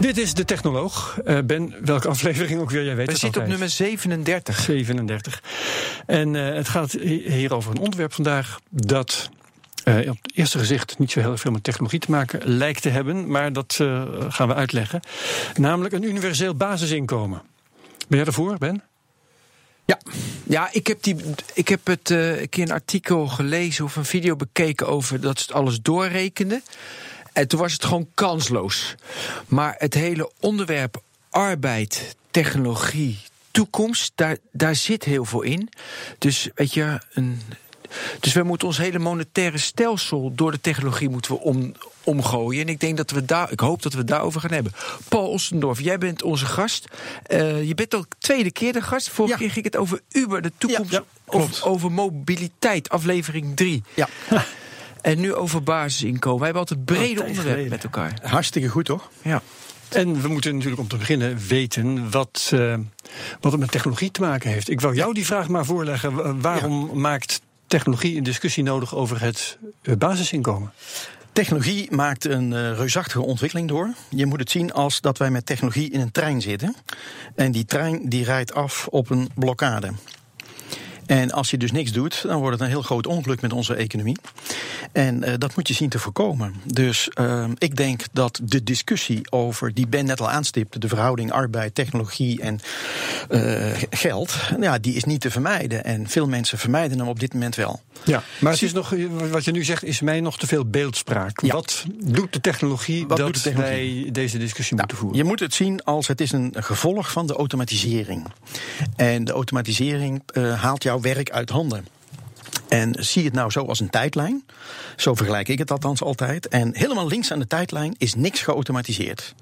Dit is de Technoloog. Uh, ben, welke aflevering ook weer? Jij weet We het zitten op nummer 37. 37. En uh, het gaat hier over een onderwerp vandaag dat uh, op het eerste gezicht niet zo heel veel met technologie te maken lijkt te hebben, maar dat uh, gaan we uitleggen. Namelijk een universeel basisinkomen. Ben jij ervoor, Ben? Ja, ja ik, heb die, ik heb het uh, een keer een artikel gelezen of een video bekeken over dat ze het alles doorrekenden. En toen was het gewoon kansloos. Maar het hele onderwerp arbeid, technologie, toekomst, daar, daar zit heel veel in. Dus weet je, een, dus we moeten ons hele monetaire stelsel door de technologie moeten we om, omgooien. En ik denk dat we daar, ik hoop dat we het daarover gaan hebben. Paul Ostendorf, jij bent onze gast. Uh, je bent al tweede keer de gast. Vorige ja. keer ging het over Uber, de toekomst. Ja, ja, over, over mobiliteit, aflevering 3. Ja. En nu over basisinkomen. Wij hebben altijd brede onderwerpen met elkaar. Hartstikke goed, toch? Ja. En we moeten natuurlijk om te beginnen weten wat, uh, wat het met technologie te maken heeft. Ik wil jou die vraag maar voorleggen. Waarom ja. maakt technologie een discussie nodig over het uh, basisinkomen? Technologie maakt een uh, reusachtige ontwikkeling door. Je moet het zien als dat wij met technologie in een trein zitten. En die trein die rijdt af op een blokkade. En als je dus niks doet, dan wordt het een heel groot ongeluk met onze economie. En uh, dat moet je zien te voorkomen. Dus uh, ik denk dat de discussie over, die Ben net al aanstipte, de verhouding arbeid, technologie en uh, geld, ja, die is niet te vermijden. En veel mensen vermijden hem op dit moment wel. Ja, maar het is nog, wat je nu zegt, is mij nog te veel beeldspraak. Ja. Wat doet de technologie wat dat doet de technologie? wij deze discussie nou, moeten voeren? Je moet het zien als het is een gevolg van de automatisering. En de automatisering haalt jouw werk uit handen. En zie het nou zo als een tijdlijn. Zo vergelijk ik het althans altijd. En helemaal links aan de tijdlijn is niks geautomatiseerd.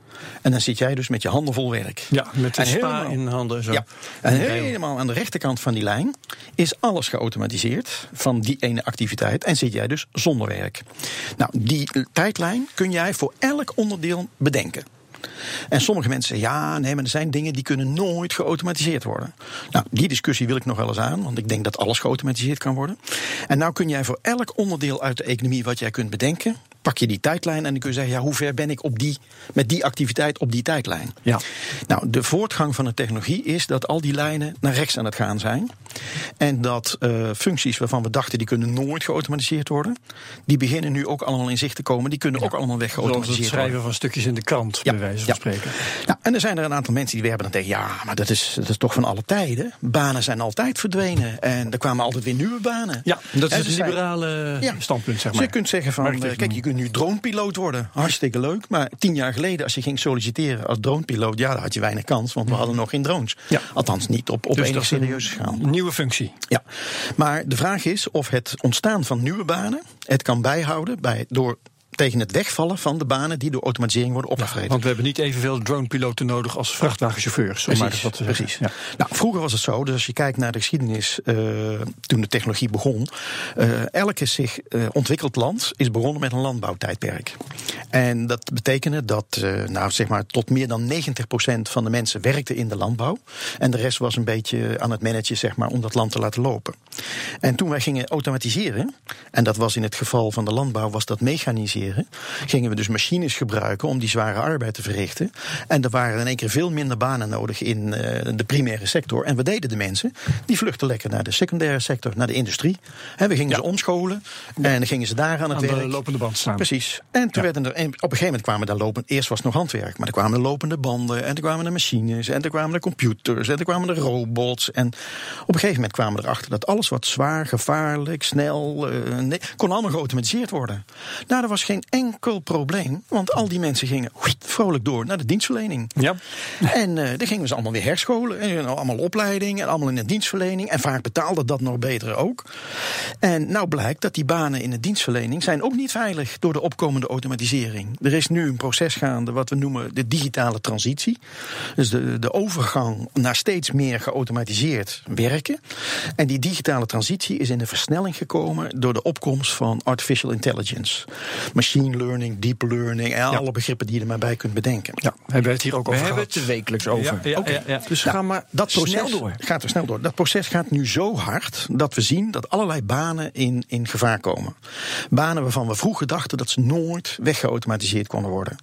En dan zit jij dus met je handen vol werk. Ja, met een en spa helemaal, in handen. Zo. Ja, en helemaal aan de rechterkant van die lijn is alles geautomatiseerd van die ene activiteit. En zit jij dus zonder werk. Nou, die tijdlijn kun jij voor elk onderdeel bedenken. En sommige mensen zeggen, ja, nee, maar er zijn dingen die kunnen nooit geautomatiseerd worden. Nou, die discussie wil ik nog wel eens aan, want ik denk dat alles geautomatiseerd kan worden. En nou kun jij voor elk onderdeel uit de economie wat jij kunt bedenken, pak je die tijdlijn en dan kun je zeggen, ja, hoe ver ben ik op die, met die activiteit op die tijdlijn? Ja. Nou, de voortgang van de technologie is dat al die lijnen naar rechts aan het gaan zijn. En dat uh, functies waarvan we dachten die kunnen nooit geautomatiseerd worden, die beginnen nu ook allemaal in zicht te komen. Die kunnen ja. ook allemaal weg geautomatiseerd Zoals het schrijven worden. van stukjes in de krant, ja. bij wijze van ja. spreken. Nou, en er zijn er een aantal mensen die werpen dan tegen, ja, maar dat is, dat is toch van alle tijden. Banen zijn altijd verdwenen en er kwamen altijd weer nieuwe banen. Ja, dat is het liberale ja. standpunt, zeg maar. Dus je kunt zeggen van, uh, kijk, je kunt nu dronepiloot worden. Hartstikke leuk. Maar tien jaar geleden, als je ging solliciteren als dronepiloot, ja, dan had je weinig kans, want we hadden nog geen drones. Ja. Althans, niet op, op dus enige serieuze schaal. Nieuwe functie. Ja, maar de vraag is of het ontstaan van nieuwe banen het kan bijhouden bij, door tegen het wegvallen van de banen die door automatisering worden opgevreten. Ja, want we hebben niet evenveel dronepiloten nodig als vrachtwagenchauffeurs. Precies, maar wat precies. Ja. Nou, vroeger was het zo, dus als je kijkt naar de geschiedenis uh, toen de technologie begon, uh, elke zich uh, ontwikkeld land is begonnen met een landbouwtijdperk. En dat betekende dat, nou zeg maar, tot meer dan 90% van de mensen werkte in de landbouw. En de rest was een beetje aan het managen, zeg maar, om dat land te laten lopen. En toen wij gingen automatiseren, en dat was in het geval van de landbouw, was dat mechaniseren gingen we dus machines gebruiken om die zware arbeid te verrichten. En er waren in één keer veel minder banen nodig in uh, de primaire sector. En we deden de mensen, die vluchten lekker naar de secundaire sector, naar de industrie. En we gingen ja. ze omscholen en dan gingen ze daar aan het aan werk. de lopende band staan. Precies. En toen ja. werden er, en op een gegeven moment kwamen daar lopend, eerst was het nog handwerk, maar er kwamen er lopende banden en er kwamen er machines en er kwamen er computers en er kwamen er robots. En op een gegeven moment kwamen we erachter dat alles wat zwaar, gevaarlijk, snel, uh, nee, kon allemaal geautomatiseerd worden. Nou, er was geen geen enkel probleem. Want al die mensen gingen vrolijk door naar de dienstverlening. Ja. En uh, dan gingen ze allemaal weer herscholen. En allemaal opleiding en allemaal in de dienstverlening. En vaak betaalde dat nog beter ook. En nou blijkt dat die banen in de dienstverlening zijn ook niet veilig door de opkomende automatisering. Er is nu een proces gaande wat we noemen de digitale transitie. Dus de, de overgang naar steeds meer geautomatiseerd werken. En die digitale transitie is in de versnelling gekomen door de opkomst van artificial intelligence. Machine learning, deep learning en alle begrippen die je er maar bij kunt bedenken. Ja, hebben we het hier ook we over hebben gehad. het er wekelijks over. Ja, ja, Oké. ja, ja. Dus Nou, ga maar dat proces snel door. gaat er snel door. Dat proces gaat nu zo hard dat we zien dat allerlei banen in, in gevaar komen. Banen waarvan we vroeger dachten dat ze nooit weggeautomatiseerd konden worden.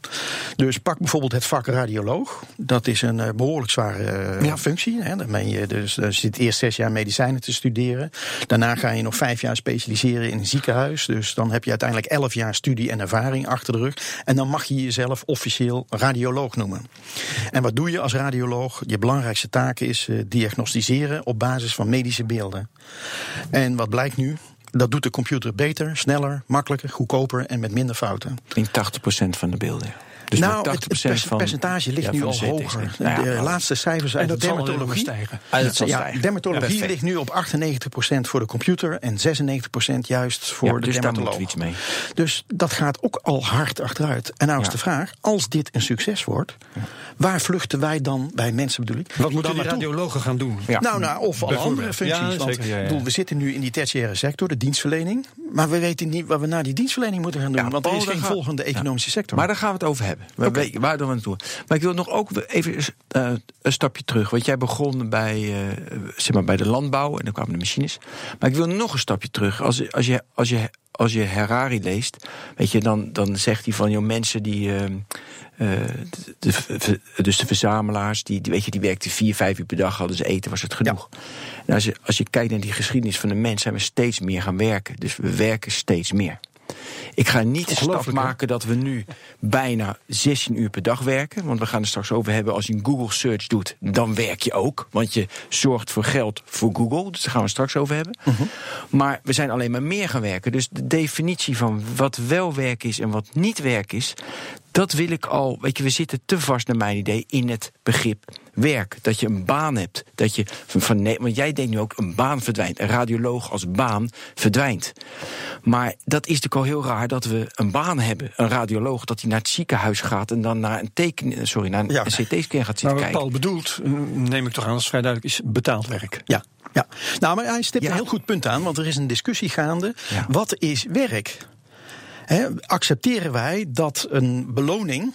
Dus pak bijvoorbeeld het vak radioloog. Dat is een eh, behoorlijk zware eh, Ja. functie. Hè. Dan ben je dus je zit eerst zes jaar medicijnen te studeren. Daarna ga je nog vijf jaar specialiseren in een ziekenhuis. Dus dan heb je uiteindelijk elf jaar studie en ervaring achter de rug. En dan mag je jezelf officieel radioloog noemen. En wat doe je als radioloog? Je belangrijkste taak is eh, diagnosticeren op basis van medische beelden. En wat blijkt nu? Dat doet de computer beter, sneller, makkelijker, goedkoper en met minder fouten. In 80% van de beelden. Dus nou, met 80% het, het pers- van, percentage ligt ja, nu al hoger. Nou ja, de wel. laatste cijfers En uit de dermatologie. stijgen. Ah, dat zal ja, stijgen. dermatologie ligt nu op 98% voor de computer en 96% juist voor Ja, de dus daar dermatoloog. iets mee. Dus dat gaat ook al hard achteruit. En nou is de vraag, als dit een succes wordt, waar vluchten wij dan bij mensen bedoel ik? Wat moeten die radiologen gaan doen? Ja. Nou, nou, of alle andere functies. Ja, want zeker, ja, ja. ik bedoel, we zitten nu in die tertiaire sector, de dienstverlening. Maar we weten niet wat we na die dienstverlening moeten gaan doen. Ja, want er Paul, is geen volgende economische sector. Maar daar gaan we het over hebben. We weten waar doen we naartoe. Maar ik wil nog ook even eh, een stapje terug. Want jij begon bij, eh, zeg maar bij de landbouw en dan kwamen de machines. Maar ik wil nog een stapje terug. Als, als, je, als, je, als je Harari leest, weet je, dan, dan zegt hij van joh, mensen die. eh, eh, de, de- dus de verzamelaars, die, die, weet je, die werkten vier, vijf uur per dag, hadden ze eten, was het genoeg. En als, je, als je kijkt naar die geschiedenis van de mens, zijn we steeds meer gaan werken. Dus we werken steeds meer. Ik ga niet de stap maken dat we nu bijna 16 uur per dag werken. Want we gaan er straks over hebben. Als je een Google search doet, dan werk je ook. Want je zorgt voor geld voor Google. Dus daar gaan we straks over hebben. Maar we zijn alleen maar meer gaan werken. Dus de definitie van wat wel werk is en wat niet werk is. Dat wil ik al. Weet je, we zitten te vast, naar mijn idee, in het begrip werk. Dat je een baan hebt. Dat je van, nee, want jij denkt nu ook een baan verdwijnt. Een radioloog als baan verdwijnt. Maar dat is natuurlijk al heel raar dat we een baan hebben. Een radioloog dat hij naar het ziekenhuis gaat en dan naar een teken, sorry, naar een, Ja. een CT-scan gaat zitten wat kijken. Paul bedoelt, eh, neem ik toch aan als vrij duidelijk, is betaald werk. Ja. Ja, nou, maar hij stipt Ja. een heel goed punt aan, want er is een discussie gaande. Ja. Wat is werk? Hè, accepteren wij dat een beloning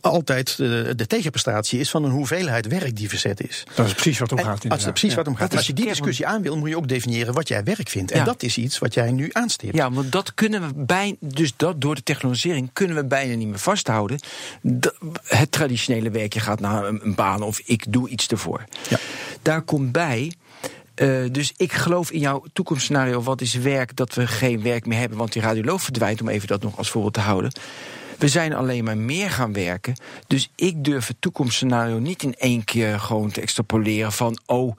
altijd de, de tegenprestatie is van een hoeveelheid werk die verzet is? Dat is precies wat om gaat. als het inderdaad. precies wat om gaat. Dat is Als je die discussie aan wil, moet je ook definiëren wat jij werk vindt. En Ja. dat is iets wat jij nu aanstipt. Ja, want dat kunnen we bijna, dus dat door de technologisering kunnen we bijna niet meer vasthouden. Dat- het traditionele werk, je gaat naar een, een baan of ik doe iets ervoor. Ja. Daar komt bij. eh, dus ik geloof in jouw toekomstscenario, wat is werk, dat we geen werk meer hebben, want die radioloog verdwijnt, om even dat nog als voorbeeld te houden. We zijn alleen maar meer gaan werken. Dus ik durf het toekomstscenario niet in één keer gewoon te extrapoleren van, oh,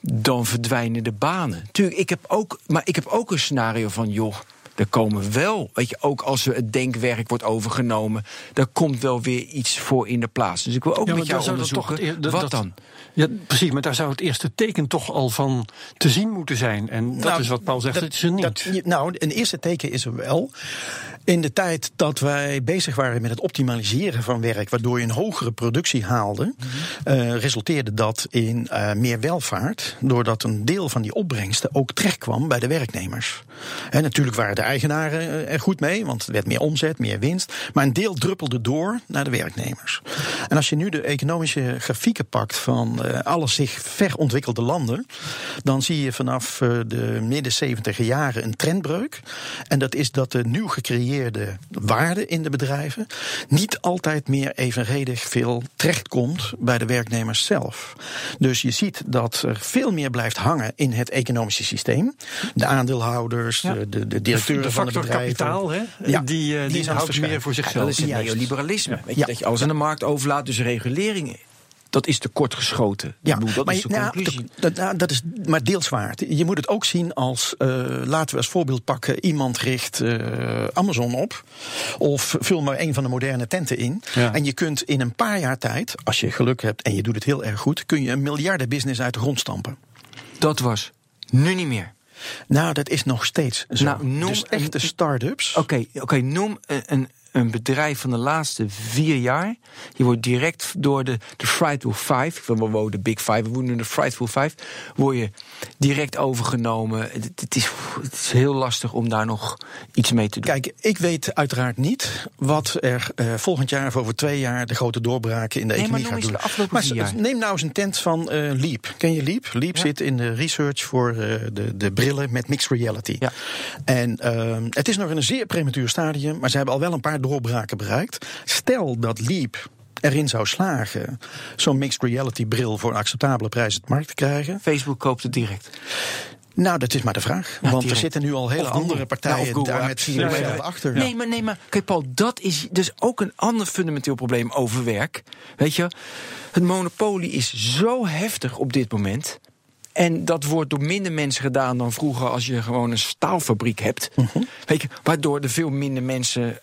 dan verdwijnen de banen. Tuurlijk, ik heb ook, maar ik heb ook een scenario van, joh, er komen wel, weet je, ook als we het denkwerk wordt overgenomen, daar komt wel weer iets voor in de plaats. Dus ik wil ook Ja, met maar jou daar zou dat toch onderzoeken, dat- wat dat- dan? Ja, precies, maar daar zou het eerste teken toch al van te zien moeten zijn. En dat Nou, is wat Paul zegt, het is er niet. dat- nou, een eerste teken is er wel. In de tijd dat wij bezig waren met het optimaliseren van werk, waardoor je een hogere productie haalde, eh, resulteerde dat in eh, meer welvaart, doordat een deel van die opbrengsten ook terechtkwam bij de werknemers. En natuurlijk waren de eigenaren eh, er goed mee, want er werd meer omzet, meer winst, maar een deel druppelde door naar de werknemers. En als je nu de economische grafieken pakt van eh, alle zich verontwikkelde landen, dan zie je vanaf de midden 70 jaren een trendbreuk. En dat is dat de nieuw gecreëerde waarde in de bedrijven niet altijd meer evenredig veel terechtkomt bij de werknemers zelf. Dus je ziet dat er veel meer blijft hangen in het economische systeem. De aandeelhouders, Ja. de, de, de directeuren de van de factor bedrijven. kapitaal, hè? Ja, die, eh, die houdt meer voor zichzelf. dat is het neoliberalisme. Weet je, Ja. dat je alles aan de markt overlaat, dus regulering dat is te kort geschoten. Ik Ja, bedoel, dat maar, is de nou, conclusie. dat, nou, dat is maar deels waar. Je moet het ook zien als, eh, laten we als voorbeeld pakken, iemand richt eh, Amazon op. Of vul maar een van de moderne tenten in. Ja. En je kunt in een paar jaar tijd, als je geluk hebt en je doet het heel erg goed, kun je een miljardenbusiness uit de grond stampen. Dat was nu niet meer. Nou, dat is nog steeds zo. Nou, noem dus echte een- start-ups. Oké, oké, noem een, een, een bedrijf van de laatste vier jaar. Je wordt direct door de, de Frightful Five, ik wil de Big Five, we nu de Frightful Five, word je direct overgenomen. Het, het is, het is heel lastig om daar nog iets mee te doen. Kijk, ik weet uiteraard niet wat er eh, volgend jaar of over twee jaar de grote doorbraken in de Nee, economie gaat eens doen. maar jaar. neem nou eens een tent van eh, Leap. Ken je Leap? Leap Ja. zit in de research voor eh, de, de brillen met mixed reality. Ja. En ehm, het is nog in een zeer prematuur stadium, maar ze hebben al wel een paar doorbraken bereikt. Stel dat Leap erin zou slagen zo'n mixed reality bril voor een acceptabele prijs op de markt te krijgen. Facebook koopt het direct. Nou, dat is maar de vraag. Ja, Want er direct. zitten nu al hele andere partijen Google, daar met vier ja, ja. achter. Nee, maar, nee, maar kijk Paul, dat is dus ook een ander fundamenteel probleem over werk. Weet je, het monopolie is zo heftig op dit moment. En dat wordt door minder mensen gedaan dan vroeger als je gewoon een staalfabriek hebt. Mhm. Weet je, waardoor er veel minder mensen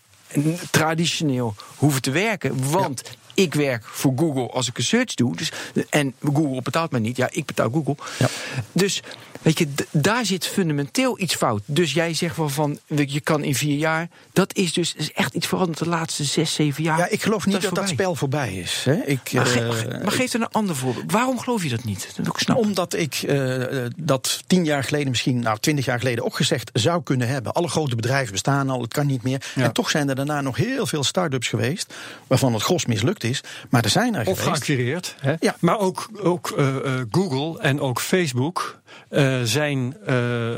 traditioneel hoeven te werken. Want ik werk voor Google als ik een search doe. Dus, en Google betaalt mij niet. Ja, ik betaal Google. Ja. Dus weet je, d- daar zit fundamenteel iets fout. Dus jij zegt wel van, je kan in vier jaar. Dat is dus is echt iets veranderd de laatste zes, zeven jaar. Ja, ik geloof niet dat dat spel voorbij is. Hè. Ik, Maar, ge- eh, ge- maar geef er een ander voorbeeld. Waarom geloof je dat niet? Dat ik. Omdat ik eh, dat tien jaar geleden, misschien nou twintig jaar geleden ook gezegd zou kunnen hebben. Alle grote bedrijven bestaan al, het kan niet meer. Ja. En toch zijn er daarna nog heel veel start-ups geweest. Waarvan het gros mislukt is. Maar er zijn er Of geweest. geacquireerd. Hè? Ja. Maar ook, ook eh, Google en ook Facebook eh, zijn eh,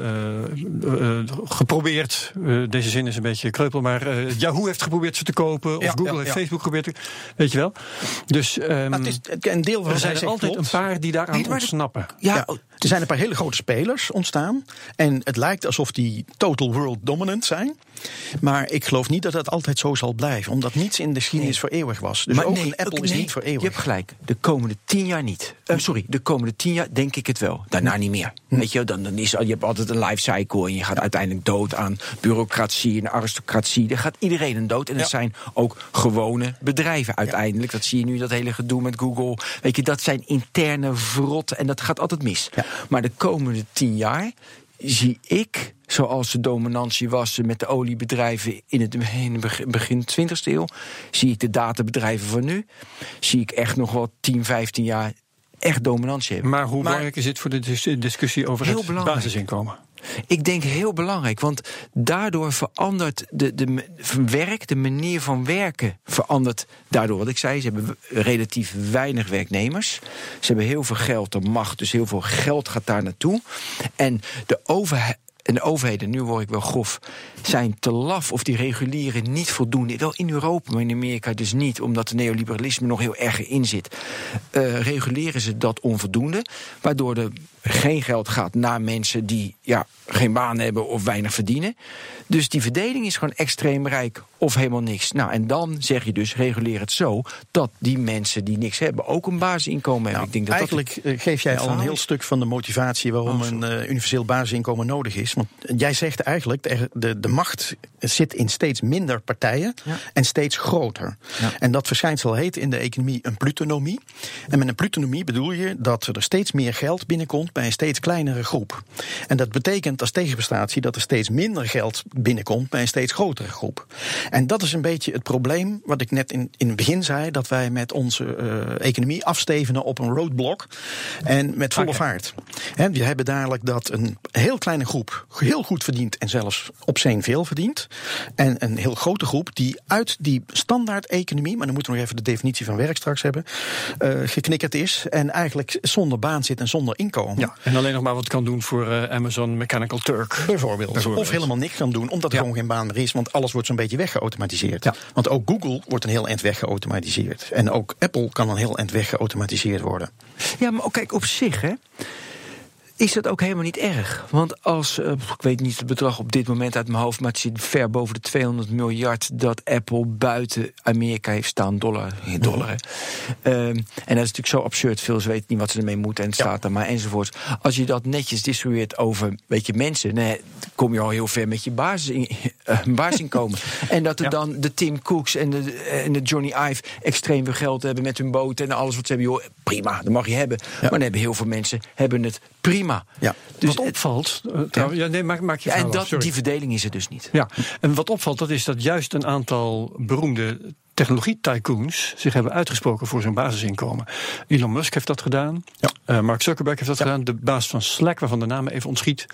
eh, geprobeerd. eh, deze zin is een beetje kreupel, maar eh, Yahoo heeft geprobeerd ze te kopen. Of Ja, Google ja, heeft ja. Facebook geprobeerd. te- Weet je wel? Dus ehm, Maar het is een deel van er zijn er altijd klopt. een paar die daaraan Nee, ontsnappen. ja, Ja, er zijn een paar hele grote spelers ontstaan. En het lijkt alsof die total world dominant zijn. Maar ik geloof niet dat dat altijd zo zal blijven. Omdat niets in de geschiedenis voor eeuwig was. Dus ook een Apple ook- is nee, niet voor eeuwig. Je hebt gelijk. De komende tien jaar niet. Eh, sorry, de komende tien jaar denk ik het wel. Daarna niet meer. Hm. Weet je, dan, dan is, je hebt altijd een life cycle. En je gaat uiteindelijk dood aan bureaucratie en aristocratie. Daar gaat iedereen een dood. En dat Ja. zijn ook gewone bedrijven uiteindelijk. Dat zie je nu, dat hele gedoe met Google. Weet je, dat zijn interne vrotten. En dat gaat altijd mis. Ja. Maar de komende tien jaar zie ik, zoals de dominantie was met de oliebedrijven in het in het begin- begin 20e eeuw, zie ik de databedrijven van nu, zie ik echt nog wel 10, 15 jaar echt dominantie hebben. Maar hoe belangrijk is dit voor de dis- discussie over Heel het belangrijk. basisinkomen? Ik denk heel belangrijk, want daardoor verandert de, de werk, de manier van werken verandert daardoor. Wat ik zei, ze hebben relatief weinig werknemers. Ze hebben heel veel geld en macht, dus heel veel geld gaat daar naartoe. En de overheid. En de overheden, nu word ik wel grof, zijn te laf of die reguleren niet voldoende. Wel in Europa, maar in Amerika dus niet, omdat de neoliberalisme nog heel erg in zit. Eh, reguleren ze dat onvoldoende, waardoor er geen geld gaat naar mensen die ja, geen baan hebben of weinig verdienen. Dus die verdeling is gewoon extreem rijk of helemaal niks. Nou, en dan zeg je dus, reguleer het zo dat die mensen die niks hebben ook een basisinkomen hebben. Nou, ik denk dat eigenlijk dat eh, geef jij al een heel is. stuk van de motivatie waarom Oh, een eh, universeel basisinkomen nodig is. Want jij zegt eigenlijk, de, de, de macht zit in steeds minder partijen Ja. en steeds groter. Ja. En dat verschijnsel heet in de economie een plutonomie. En met een plutonomie bedoel je dat er steeds meer geld binnenkomt bij een steeds kleinere groep. En dat betekent als tegenprestatie dat er steeds minder geld binnenkomt bij een steeds grotere groep. En dat is een beetje het probleem wat ik net in, in het begin zei, dat wij met onze eh, economie afstevenen op een roadblock en met volle vaart. Hè, we hebben dadelijk dat een heel kleine groep heel goed verdient en zelfs op zijn veel verdient. En een heel grote groep die uit die standaard economie, maar dan moeten we nog even de definitie van werk straks hebben, eh, geknikkerd is en eigenlijk zonder baan zit en zonder inkomen. Ja, en alleen nog maar wat kan doen voor eh, Amazon Mechanical Turk. Bijvoorbeeld. Bijvoorbeeld. Of helemaal niks kan doen, omdat er Ja. gewoon geen baan meer is. Want alles wordt zo'n beetje weggeautomatiseerd. Ja. Want ook Google wordt een heel eind weggeautomatiseerd. En ook Apple kan een heel eind weggeautomatiseerd worden. Ja, maar ook kijk, op zich, hè. Is dat ook helemaal niet erg. Want als, uh, ik weet niet het bedrag op dit moment uit mijn hoofd, maar het zit ver boven de 200 miljard dat Apple buiten Amerika heeft staan, dollar. dollar hè. Um, en dat is natuurlijk zo absurd. Veel ze weten niet wat ze ermee moeten en het staat er maar enzovoort. Als je dat netjes distribueert over weet je, mensen, nee, dan kom je al heel ver met je basis, uh, basisinkomen. en dat er dan de Tim Cooks en de, en de Johnny Ive extreem veel geld hebben met hun boten en alles wat ze hebben. Joh, prima, dat mag je hebben. Maar dan hebben heel veel mensen hebben het prima. Ja. Dus wat opvalt. Uh, ja. nee, maak, maak je ja, en dat, die verdeling is er dus niet. Ja, en wat opvalt, dat is dat juist een aantal beroemde technologie-tycoons zich hebben uitgesproken voor zijn basisinkomen. Elon Musk heeft dat gedaan. Ja. Uh, Mark Zuckerberg heeft dat gedaan. De baas van Slack, waarvan de naam even ontschiet,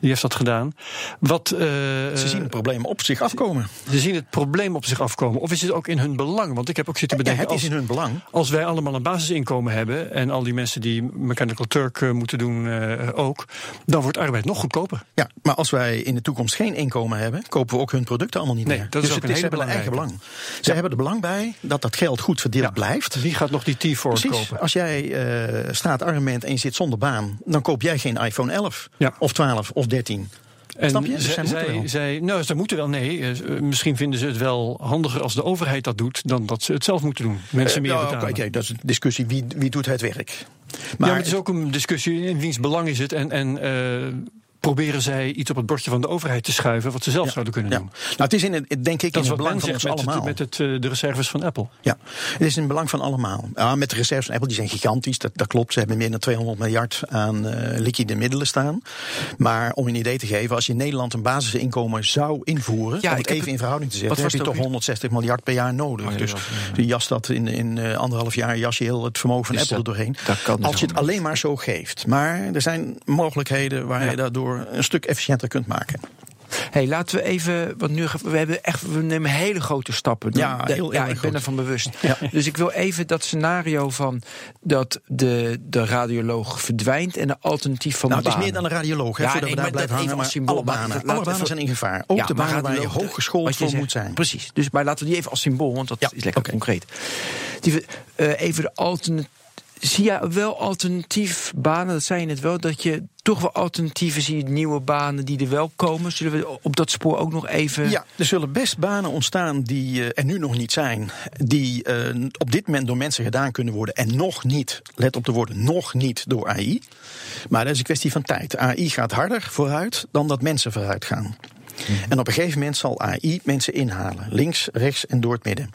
die heeft dat gedaan. Wat, uh, ze zien het probleem op zich afkomen. Ze zien het probleem op zich afkomen. Of is het ook in hun belang? Want ik heb ook zitten bedenken. Ja, het is in hun belang. Als wij allemaal een basisinkomen hebben en al die mensen die Mechanical Turk uh, moeten doen ook, dan wordt arbeid nog goedkoper. Ja, maar als wij in de toekomst geen inkomen hebben, kopen we ook hun producten allemaal niet nee, meer. Dat dus is ook het een is hele hun eigen belang. Ze hebben belang bij dat dat geld goed verdeeld ja. blijft. Wie gaat nog die T-Force kopen? Als jij uh, straatarm bent en je zit zonder baan, dan koop jij geen iPhone 11 ja. of 12 of 13. En Snap je? Dus zij, zij, zij, nou, ze moeten wel, nee. Uh, misschien vinden ze het wel handiger als de overheid dat doet, dan dat ze het zelf moeten doen. Mensen meer uh, betalen. Okay, dat is een discussie. Wie, wie doet het werk? Maar, ja, maar het is ook een discussie in wiens belang is het. En, en uh, proberen zij iets op het bordje van de overheid te schuiven wat ze zelf ja, zouden kunnen ja. doen. Nou, het is in het, denk ik dat in het belang van ons met allemaal. Het, met het, uh, de reserves van Apple. Ja, het is in het belang van allemaal. Ja, met de reserves van Apple, die zijn gigantisch. Dat, dat klopt, ze hebben meer dan 200 miljard aan uh, liquide middelen staan. Maar om een idee te geven, als je in Nederland een basisinkomen zou invoeren, ja, om het even in verhouding te zetten, heb je toch 160 miljard per jaar nodig. Oh, dus je jas dat in, in uh, anderhalf jaar, jas je heel het vermogen van dus Apple er doorheen. Dat kan als je het alleen maar zo geeft. Maar er zijn mogelijkheden waar je daardoor een stuk efficiënter kunt maken. hey, laten we even, want nu we hebben echt, we nemen hele grote stappen. Ja, heel, heel ja ik ben ervan bewust. Ja. Dus ik wil even dat scenario van dat de, de radioloog verdwijnt en een alternatief van nou, de het is meer dan een radioloog, hè, ja, voordat nee, we daar blijven hangen. Maar symbool, alle banen, maar, alle banen zijn in gevaar. Ook ja, de banen waar je hooggeschoold voor moet zijn. Precies, dus maar laten we die even als symbool, want dat is lekker okay. concreet. Die, uh, even de alternatief zie je wel alternatief banen, dat zei je net wel, dat je toch wel alternatieven ziet, nieuwe banen die er wel komen. Zullen we op dat spoor ook nog even. Ja, er zullen best banen ontstaan die uh, er nu nog niet zijn. Die uh, op dit moment door mensen gedaan kunnen worden. En nog niet, let op de woorden, nog niet door AI. Maar dat is een kwestie van tijd. AI gaat harder vooruit dan dat mensen vooruit gaan. Mm-hmm. En op een gegeven moment zal AI mensen inhalen. Links, rechts en door het midden.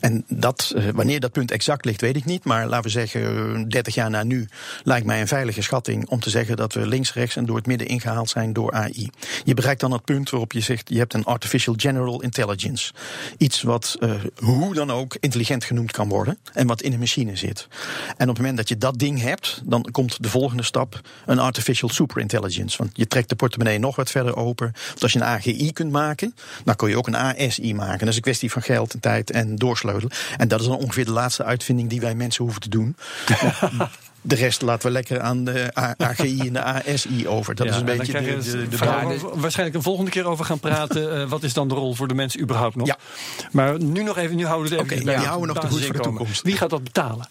En dat, uh, wanneer dat punt exact ligt, weet ik niet. Maar laten we zeggen, 30 jaar na nu lijkt mij een veilige schatting om te zeggen dat we links, rechts en door het midden ingehaald zijn door AI. Je bereikt dan het punt waarop je zegt, je hebt een artificial general intelligence. Iets wat uh, hoe dan ook intelligent genoemd kan worden en wat in een machine zit. En op het moment dat je dat ding hebt, dan komt de volgende stap een artificial superintelligence. Want je trekt de portemonnee nog wat verder open. Want als je een AGI kunt maken, dan kun je ook een ASI maken. Dat is een kwestie van geld en tijd en doorsleutelen. En dat is dan ongeveer de laatste uitvinding die wij mensen hoeven te doen. De rest laten we lekker aan de AGI en de ASI over. Dat ja, is een beetje de, de, de, de we waarschijnlijk een volgende keer over gaan praten. uh, wat is dan de rol voor de mensen überhaupt nog? Ja. Maar nu nog even, nu houden we het even okay, bij ja, die houden nog te goed voor de toekomst. Wie gaat dat betalen?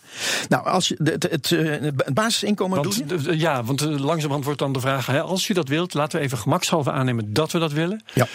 Nou, als je het, het, het basisinkomen want, doe Ja, want langzamerhand wordt dan de vraag: hè, als je dat wilt, laten we even gemakshalve aannemen dat we dat willen. Ja.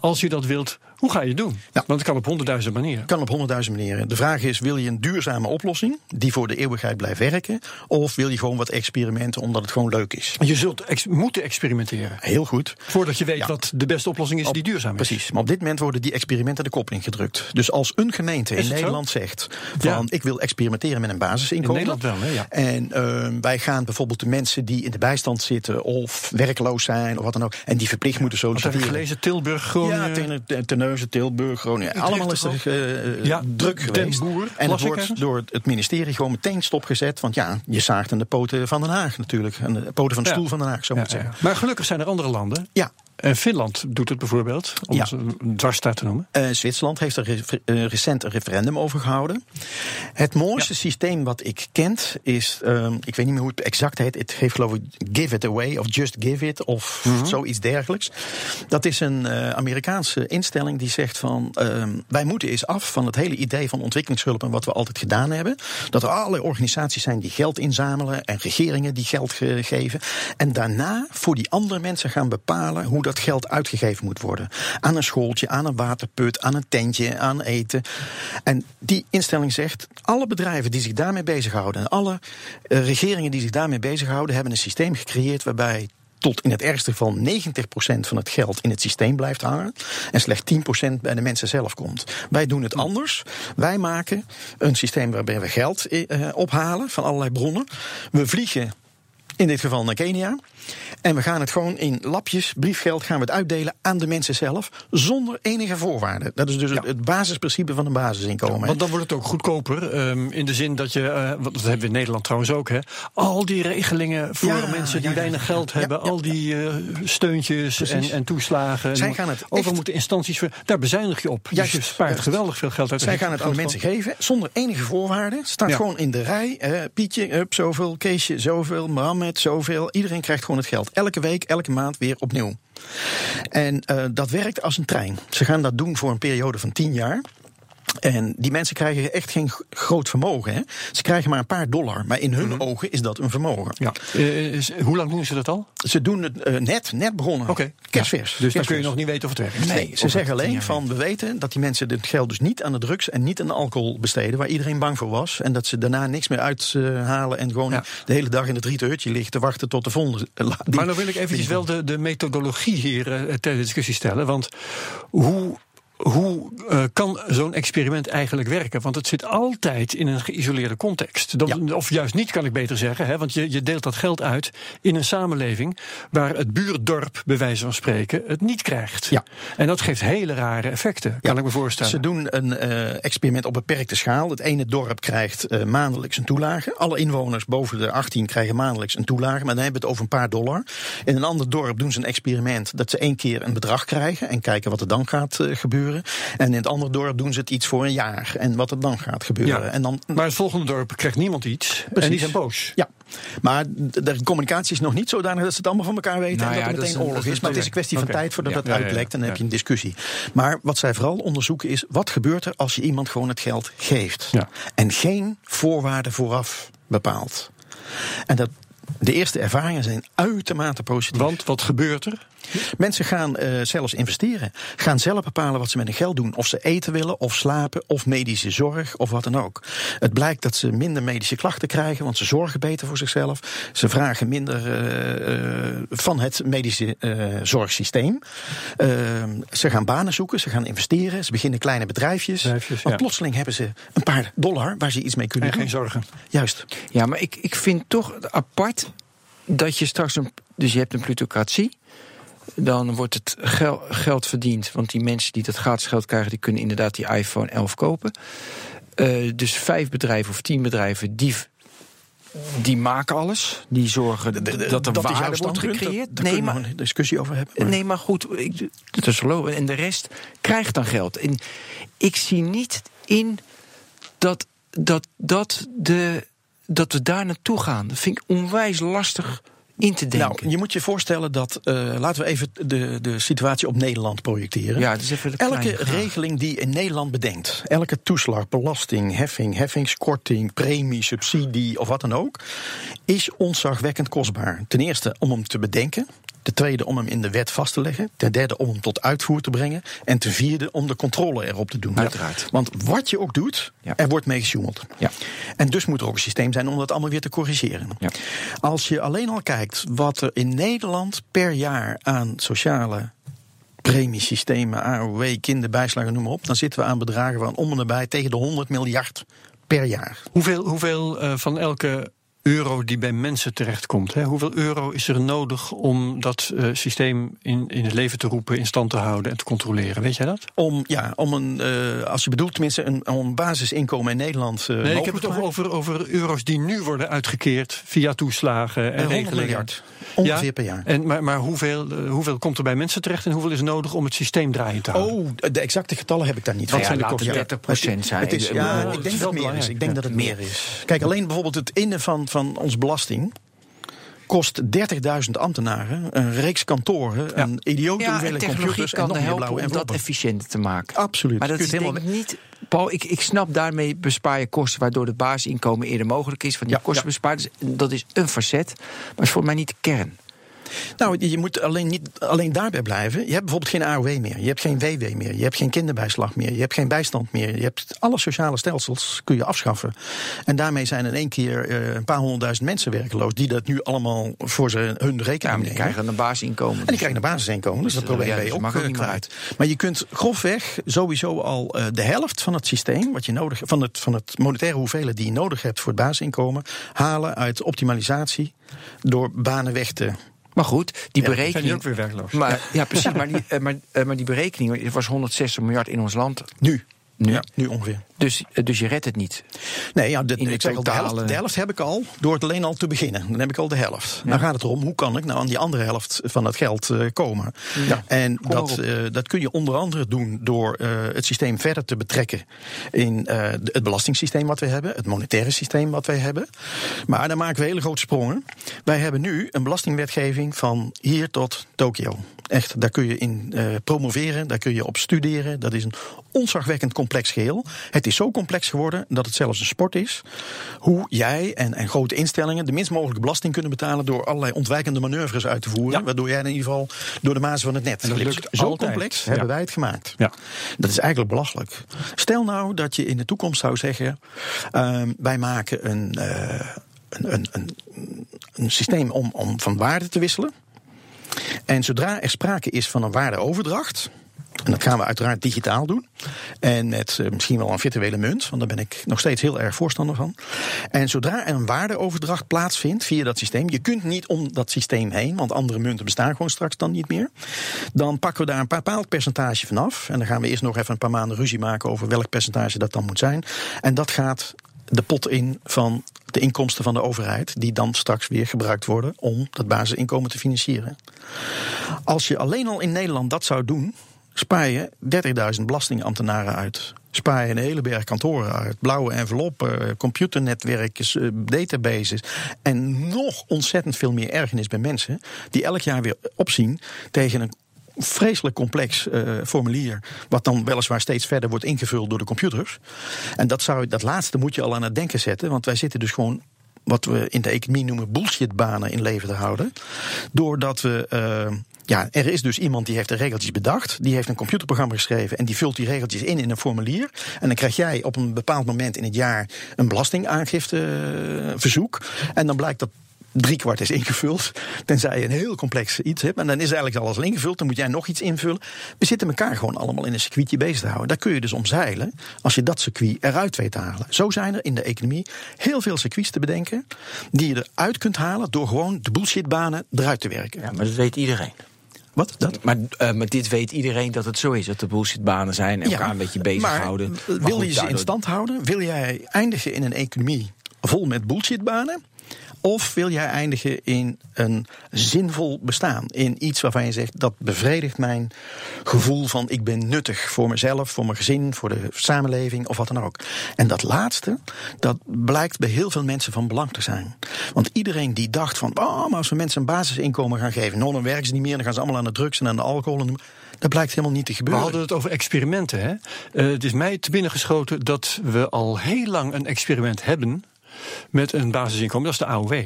Als je dat wilt, hoe ga je het doen? Ja. Want het kan op honderdduizend manieren. kan op honderdduizend manieren. De vraag is: wil je een duurzame oplossing die voor de eeuwigheid blijft werken? Of wil je gewoon wat experimenten omdat het gewoon leuk is? Je zult ex moeten experimenteren. Heel goed. Voordat je weet ja. wat de beste oplossing is op, die duurzaam is. Precies. Maar op dit moment worden die experimenten de kop ingedrukt. Dus als een gemeente in Nederland zo? zegt: van ja. ik wil experimenteren met een basisinkomen. In Nederland wel, hè? Ja. En uh, wij gaan bijvoorbeeld de mensen die in de bijstand zitten of werkloos zijn of wat dan ook. En die verplicht moeten solliciteren. Wat heb ik gelezen? Tilburg, Groningen. Ja, Terneuzen, Tilburg, Groningen. Allemaal is er uh, ja, druk geweest. Boer, en het wordt door het ministerie gewoon meteen stopgezet. Want ja, je zaagt aan de poten van Den Haag natuurlijk. Aan de poten van de stoel van Den Haag, zo ja, moet ik zeggen. Maar gelukkig zijn er andere landen. Ja. En Finland doet het bijvoorbeeld, om Ja. een dwarsstaat te noemen. Eh, Zwitserland heeft er eh, recent een referendum over gehouden. Het mooiste systeem wat ik kent is, ehm, ik weet niet meer hoe het exact heet. Het heeft geloof ik Give It Away of Just Give It of Mhm. zoiets dergelijks. Dat is een eh, Amerikaanse instelling die zegt van ehm, wij moeten eens af van het hele idee van ontwikkelingshulp en wat we altijd gedaan hebben. Dat er allerlei organisaties zijn die geld inzamelen en regeringen die geld ge- geven. En daarna voor die andere mensen gaan bepalen hoe dat geld uitgegeven moet worden. Aan een schooltje, aan een waterput, aan een tentje, aan eten. En die instelling zegt, alle bedrijven die zich daarmee bezighouden, en alle eh, regeringen die zich daarmee bezighouden, hebben een systeem gecreëerd waarbij tot in het ergste geval 90% van het geld in het systeem blijft hangen. En slechts 10% bij de mensen zelf komt. Wij doen het anders. Wij maken een systeem waarbij we geld eh, ophalen van allerlei bronnen. We vliegen in dit geval naar Kenia. En we gaan het gewoon in lapjes, briefgeld, gaan we het uitdelen aan de mensen zelf. Zonder enige voorwaarden. Dat is dus het- het basisprincipe van een basisinkomen. Want dan wordt het ook goedkoper. ehm, in de zin dat je, want dat hebben we in Nederland trouwens ook, hè. Al die regelingen voor Ja, mensen die weinig geld hebben. al die eh, steuntjes en, en toeslagen. Zij gaan het echt- moeten instanties voor. Daar bezuinig je op. Juist, dus je spaart juist. geweldig veel geld uit. Zij gaan het aan de mensen geven zonder enige voorwaarden. Staat gewoon in de rij. Pietje, up, zoveel. Keesje, zoveel. Mohammed, zoveel. Iedereen krijgt gewoon het geld. Elke week, elke maand weer opnieuw. En eh, dat werkt als een trein. Ze gaan dat doen voor een periode van 10 jaar. En die mensen krijgen echt geen groot vermogen. Hè? Ze krijgen maar een paar dollar. Maar in hun ogen is dat een vermogen. Ja. Eh, hoe lang doen ze dat al? Ze doen het eh, net, net begonnen. Oké. Kerstvers. Dus dan kun je nog niet weten of het werkt. Nee, ze zeggen alleen van we weten dat die mensen het geld dus niet aan de drugs en niet aan de alcohol besteden, waar iedereen bang voor was. En dat ze daarna niks meer uithalen en gewoon Ja. de hele dag in het riete hutje liggen te wachten tot de volgende. eh, die- Maar dan wil ik eventjes wel de, de methodologie hier ter discussie stellen. Want hoe, hoe eh, kan zo'n experiment eigenlijk werken? Want het zit altijd in een geïsoleerde context. Dan, Of juist niet, kan ik beter zeggen. Hè? Want je, je deelt dat geld uit in een samenleving waar het buurdorp, bij wijze van spreken, het niet krijgt. Ja. En dat geeft hele rare effecten, kan ik me voorstellen. Ze doen een eh, experiment op beperkte schaal. Het ene dorp krijgt eh, maandelijks een toelage. Alle inwoners boven de 18 krijgen maandelijks een toelage. Maar dan hebben we het over een paar dollar. In een ander dorp doen ze een experiment dat ze één keer een bedrag krijgen. En kijken wat er dan gaat eh, gebeuren. En in het andere dorp doen ze het iets voor een jaar. En wat er dan gaat gebeuren. Ja. En dan, Maar het volgende dorp krijgt niemand iets. En die zijn boos. Ja, maar de, communicatie is nog niet zodanig dat ze het allemaal van elkaar weten Nou en ja, dat er meteen oorlog is. Maar het is een kwestie van tijd voordat Ja. dat uitlekt en dan heb je een discussie. Maar wat zij vooral onderzoeken is, wat gebeurt er als je iemand gewoon het geld geeft? En geen voorwaarden vooraf bepaalt. En dat, de eerste ervaringen zijn uitermate positief. Want wat gebeurt er? Mensen gaan eh, zelfs investeren. Gaan zelf bepalen wat ze met hun geld doen. Of ze eten willen, of slapen, of medische zorg, of wat dan ook. Het blijkt dat ze minder medische klachten krijgen, want ze zorgen beter voor zichzelf. Ze vragen minder eh, eh, van het medische eh, zorgsysteem. Ze gaan banen zoeken, ze gaan investeren. Ze beginnen kleine bedrijfjes. Bedrijfjes, want ja. plotseling hebben ze een paar dollar waar ze iets mee kunnen En doen. geen zorgen. Juist. Ja, maar ik, ik vind toch apart dat je straks een. Dus je hebt een plutocratie. Dan wordt het gel- geld verdiend. Want die mensen die dat gratis geld krijgen, die kunnen inderdaad die iPhone 11 kopen. Eh, dus vijf bedrijven of tien bedrijven, die, die maken alles. Die zorgen dat er jouw waarde wordt gecreëerd. Daar nee, kunnen we maar, een discussie over hebben. maar- nee, maar goed, ik, dat is. En de rest krijgt dan geld. En ik zie niet in dat, dat, dat, de, dat we daar naartoe gaan. Dat vind ik onwijs lastig in te denken. Nou, je moet je voorstellen dat, eh, laten we even de, de situatie op Nederland projecteren. ja, dus even de Elke regeling die in Nederland bedenkt, elke toeslag, belasting, heffing, heffingskorting, premie, subsidie of wat dan ook, is ontzagwekkend kostbaar. Ten eerste om hem te bedenken. Ten tweede om hem in de wet vast te leggen. Ten derde om hem tot uitvoer te brengen. En ten vierde om de controle erop te doen. Uiteraard. Want wat je ook doet, Ja. er wordt mee gesjoemeld. Ja. En dus moet er ook een systeem zijn om dat allemaal weer te corrigeren. Ja. Als je alleen al kijkt wat er in Nederland per jaar aan sociale premiesystemen, AOW, kinderbijslagen, noem maar op, dan zitten we aan bedragen van om en nabij tegen de 100 miljard per jaar. Hoeveel, hoeveel eh, van elke euro die bij mensen terechtkomt. Hè? Hoeveel euro is er nodig om dat uh, systeem in, in het leven te roepen, in stand te houden en te controleren? Weet jij dat? Om, ja, om een, uh, als je bedoelt tenminste, een, om basisinkomen in Nederland. Uh, nee, ik heb het over, over, over euro's die nu worden uitgekeerd via toeslagen en regelingen. miljard. Ongeveer ja? per jaar. En, maar maar hoeveel, hoeveel komt er bij mensen terecht en hoeveel is nodig om het systeem draaiend te houden? Oh, de exacte getallen heb ik daar niet van. Wat zijn de kosten? 30 procent zijn. Het is, ja, ik denk dat het meer is. Ik denk dat het meer is. Kijk, alleen bijvoorbeeld het innen van, van ons belasting kost 30.000 ambtenaren, een reeks kantoren, ja. een idiote ja, hoeveelheid computers kan en nog helpen blauwe om dat efficiënter te maken. Absoluut. Maar dat is denk niet... Paul, ik, ik snap daarmee bespaar je kosten... waardoor het basisinkomen eerder mogelijk is. Van die Ja, kosten bespaard. Dus dat is een facet, maar is voor mij niet de kern. Nou, je moet alleen, niet, alleen daarbij blijven. Je hebt bijvoorbeeld geen AOW meer. Je hebt geen WW meer. Je hebt geen kinderbijslag meer. Je hebt geen bijstand meer. Je hebt alle sociale stelsels kun je afschaffen. En daarmee zijn in één keer eh, een paar honderdduizend mensen werkloos. die dat nu allemaal voor ze, hun rekening Ja, die krijgen een basisinkomen. En die krijgen een basisinkomen, dus dat Dus, probleem ja, je ook, eh, niet kwijt. Maar je kunt grofweg sowieso al eh, de helft van het systeem, wat je nodig van het, van het monetaire hoeveelheid die je nodig hebt voor het basisinkomen, halen uit optimalisatie door banen weg te. Maar goed, die Ja, Zijn berekening... ook weer werkloos? Maar, ja, precies. Maar die, eh, maar, eh, maar die berekening, het was 160 miljard in ons land. Nu. Nu. Ja, nu ongeveer. Dus, eh, dus je redt het niet. Nee, ja, de, ik zeg al, de, helft, de helft heb ik al door het alleen al te beginnen. Dan heb ik al de helft. Dan gaat het erom, hoe kan ik nou aan die andere helft van dat geld eh, komen? Ja, En kom dat, eh, dat kun je onder andere doen door eh, het systeem verder te betrekken in eh, het belastingssysteem wat we hebben, het monetaire systeem wat wij hebben. Maar dan maken we hele grote sprongen. Wij hebben nu een belastingwetgeving van hier tot Tokio. Echt, daar kun je in eh, promoveren, daar kun je op studeren. Dat is een onzagwekkend complex geheel. Het is zo complex geworden dat het zelfs een sport is. Hoe jij en, en grote instellingen de minst mogelijke belasting kunnen betalen door allerlei ontwijkende manoeuvres uit te voeren. Ja. Waardoor jij in ieder geval door de mazen van het net glipt. lukt Zo altijd. complex Ja. hebben wij het gemaakt. Ja. Dat is eigenlijk belachelijk. Stel nou dat je in de toekomst zou zeggen: ehm, wij maken een, eh, een, een, een, een systeem om, om van waarde te wisselen. En zodra er sprake is van een waardeoverdracht. En dat gaan we uiteraard digitaal doen. En met eh, misschien wel een virtuele munt, want daar ben ik nog steeds heel erg voorstander van. En zodra er een waardeoverdracht plaatsvindt via dat systeem, je kunt niet om dat systeem heen, want andere munten bestaan gewoon straks dan niet meer. Dan pakken we daar een bepaald percentage van af. En dan gaan we eerst nog even een paar maanden ruzie maken over welk percentage dat dan moet zijn. En dat gaat de pot in van de inkomsten van de overheid, die dan straks weer gebruikt worden om dat basisinkomen te financieren. Als je alleen al in Nederland dat zou doen, spaar je 30.000 belastingambtenaren uit. Spaar je een hele berg kantoren uit. Blauwe enveloppen, computernetwerkjes, eh, databases. En nog ontzettend veel meer ergernis bij mensen die elk jaar weer opzien tegen een vreselijk complex eh, formulier. Wat dan weliswaar steeds verder wordt ingevuld door de computers. En dat, zou, dat laatste moet je al aan het denken zetten. Want wij zitten dus gewoon wat we in de economie noemen bullshitbanen in leven te houden. Doordat we. eh, ja, er is dus iemand die heeft de regeltjes bedacht. Die heeft een computerprogramma geschreven en die vult die regeltjes in in een formulier. En dan krijg jij op een bepaald moment in het jaar een belastingaangifteverzoek. En dan blijkt dat driekwart is ingevuld. Tenzij je een heel complex iets hebt. En dan is eigenlijk alles al ingevuld. Dan moet jij nog iets invullen. We zitten elkaar gewoon allemaal in een circuitje bezig te houden. Daar kun je dus omzeilen als je dat circuit eruit weet te halen. Zo zijn er in de economie heel veel circuits te bedenken. die je eruit kunt halen door gewoon de bullshitbanen eruit te werken. Ja, maar dat weet iedereen. Wat? Dat? Maar, eh, maar dit weet iedereen dat het zo is. Dat er bullshitbanen zijn en elkaar een beetje bezighouden. Maar, Maar wil goed, je ze in stand houden? Wil jij eindigen in een economie vol met bullshitbanen? Of wil jij eindigen in een zinvol bestaan? In iets waarvan je zegt dat bevredigt mijn gevoel van ik ben nuttig voor mezelf, voor mijn gezin, voor de samenleving of wat dan ook. En dat laatste, dat blijkt bij heel veel mensen van belang te zijn. Want iedereen die dacht van, oh, maar als we mensen een basisinkomen gaan geven, nou, dan werken ze niet meer, dan gaan ze allemaal aan de drugs en aan de alcohol. En dat blijkt helemaal niet te We gebeuren. hadden het over experimenten. Hè? Eh, het is mij te binnen geschoten dat we al heel lang een experiment hebben met een basisinkomen. Dat is de AOW.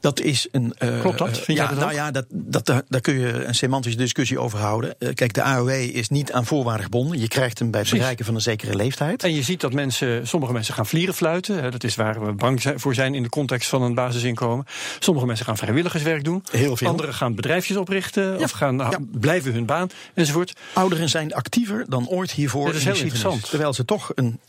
Dat is een. eh, Klopt dat? Vind ja, dat nou ja, dat, dat, daar- daar kun je een semantische discussie over houden. Eh, kijk, de AOW is niet aan voorwaarden gebonden. Je krijgt hem bij het bereiken van een zekere leeftijd. En je ziet dat mensen, sommige mensen gaan vlieren fluiten. Hè, dat is waar we bang voor zijn in de context van een basisinkomen. Sommige mensen gaan vrijwilligerswerk doen. Heel veel. Anderen gaan bedrijfjes oprichten. Of gaan ja. blijven hun baan enzovoort. Ouderen zijn actiever dan ooit hiervoor. Dat is heel interessant. Terwijl ze toch een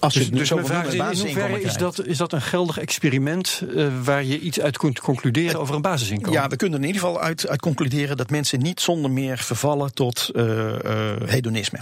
Als je Dus, dus mijn vraag is, in hoeverre is dat, is dat een geldig experiment eh, waar je iets uit kunt concluderen over een basisinkomen? Ja, we kunnen er in ieder geval uit, uit concluderen dat mensen niet zonder meer vervallen tot eh, eh, hedonisme.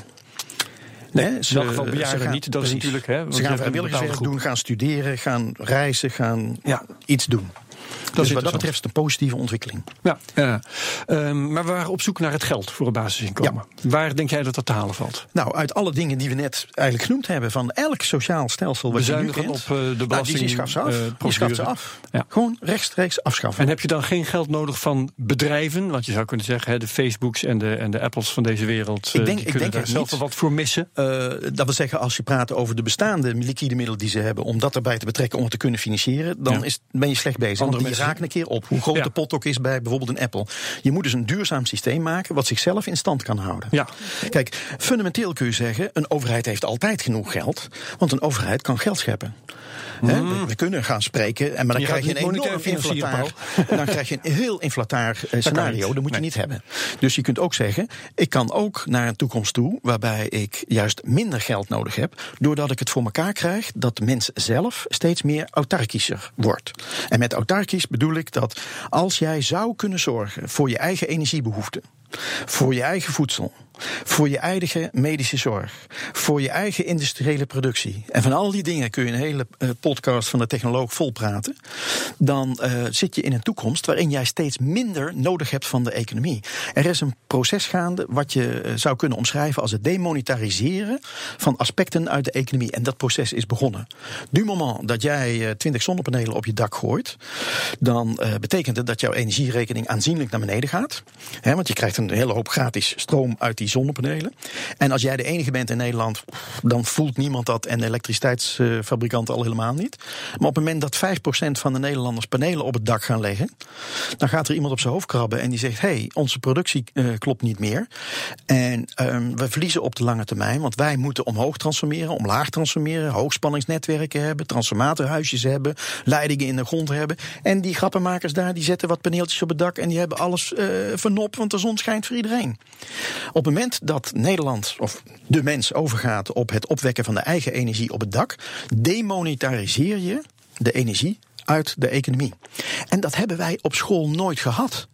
Nee, geval bejaarden niet, dat is natuurlijk, hè, ze gaan vrijwilligerswerk doen, gaan studeren, gaan reizen, gaan Ja. iets doen. Dus wat dat interessant. betreft is het een positieve ontwikkeling. Ja, ja. Ehm, maar we waren op zoek naar het geld voor een basisinkomen. Waar denk jij dat dat te halen valt? Nou, uit alle dingen die we net eigenlijk genoemd hebben, van elk sociaal stelsel wat je nu kent, op, eh, de belasting, nou, die schaf ze af. eh, je schaft ze procedure. af. Ja. Gewoon rechtstreeks afschaffen. En heb je dan geen geld nodig van bedrijven? Want je zou kunnen zeggen, hè, de Facebooks en de, en de Apples van deze wereld... eh, denk- ik denk daar zelf wel wat voor missen. Eh, dat wil zeggen, als je praat over de bestaande liquide middelen die ze hebben, om dat erbij te betrekken om het te kunnen financieren, dan Ja. is, ben je slecht bezig. Andere want die mensen- een keer op. Hoe groot Ja. de pot ook is bij bijvoorbeeld een Apple. Je moet dus een duurzaam systeem maken wat zichzelf in stand kan houden. Ja. Kijk, fundamenteel kun je zeggen, een overheid heeft altijd genoeg geld, want een overheid kan geld scheppen. Hè, we, we kunnen gaan spreken, en maar dan Je krijg je een enorm inflataar. Dan krijg je een heel inflataar eh, scenario. Dat moet je Nee. niet hebben. Dus je kunt ook zeggen, ik kan ook naar een toekomst toe waarbij ik juist minder geld nodig heb, doordat ik het voor elkaar krijg dat de mens zelf steeds meer autarkischer wordt. En met autarkisch bedoel ik dat als jij zou kunnen zorgen voor je eigen energiebehoeften, voor je eigen voedsel, voor je eigen medische zorg, voor je eigen industriële productie. En van al die dingen kun je een hele eh, podcast van de technoloog volpraten. Dan eh, zit je in een toekomst waarin jij steeds minder nodig hebt van de economie. Er is een proces gaande wat je eh, zou kunnen omschrijven als het demonetariseren van aspecten uit de economie. En dat proces is begonnen. Du moment dat jij eh, 20 zonnepanelen op je dak gooit, dan betekent het dat jouw energierekening aanzienlijk naar beneden gaat. Want je krijgt een hele hoop gratis stroom uit die zonnepanelen. En als jij de enige bent in Nederland, dan voelt niemand dat en de elektriciteitsfabrikanten al helemaal niet. Maar op het moment dat 5% van de Nederlanders panelen op het dak gaan leggen, dan gaat er iemand op zijn hoofd krabben en die zegt: hé, hey, onze productie eh, klopt niet meer. En ehm, we verliezen op de lange termijn, want wij moeten omhoog transformeren, omlaag transformeren, hoogspanningsnetwerken hebben, transformatorhuisjes hebben, leidingen in de grond hebben. En die grappenmakers daar, die zetten wat paneeltjes op het dak en die hebben alles eh vernop, want de zon schijnt voor iedereen. Op moment dat Nederland of de mens overgaat op het opwekken van de eigen energie op het dak, demonetariseer je de energie uit de economie. En dat hebben wij op school nooit gehad.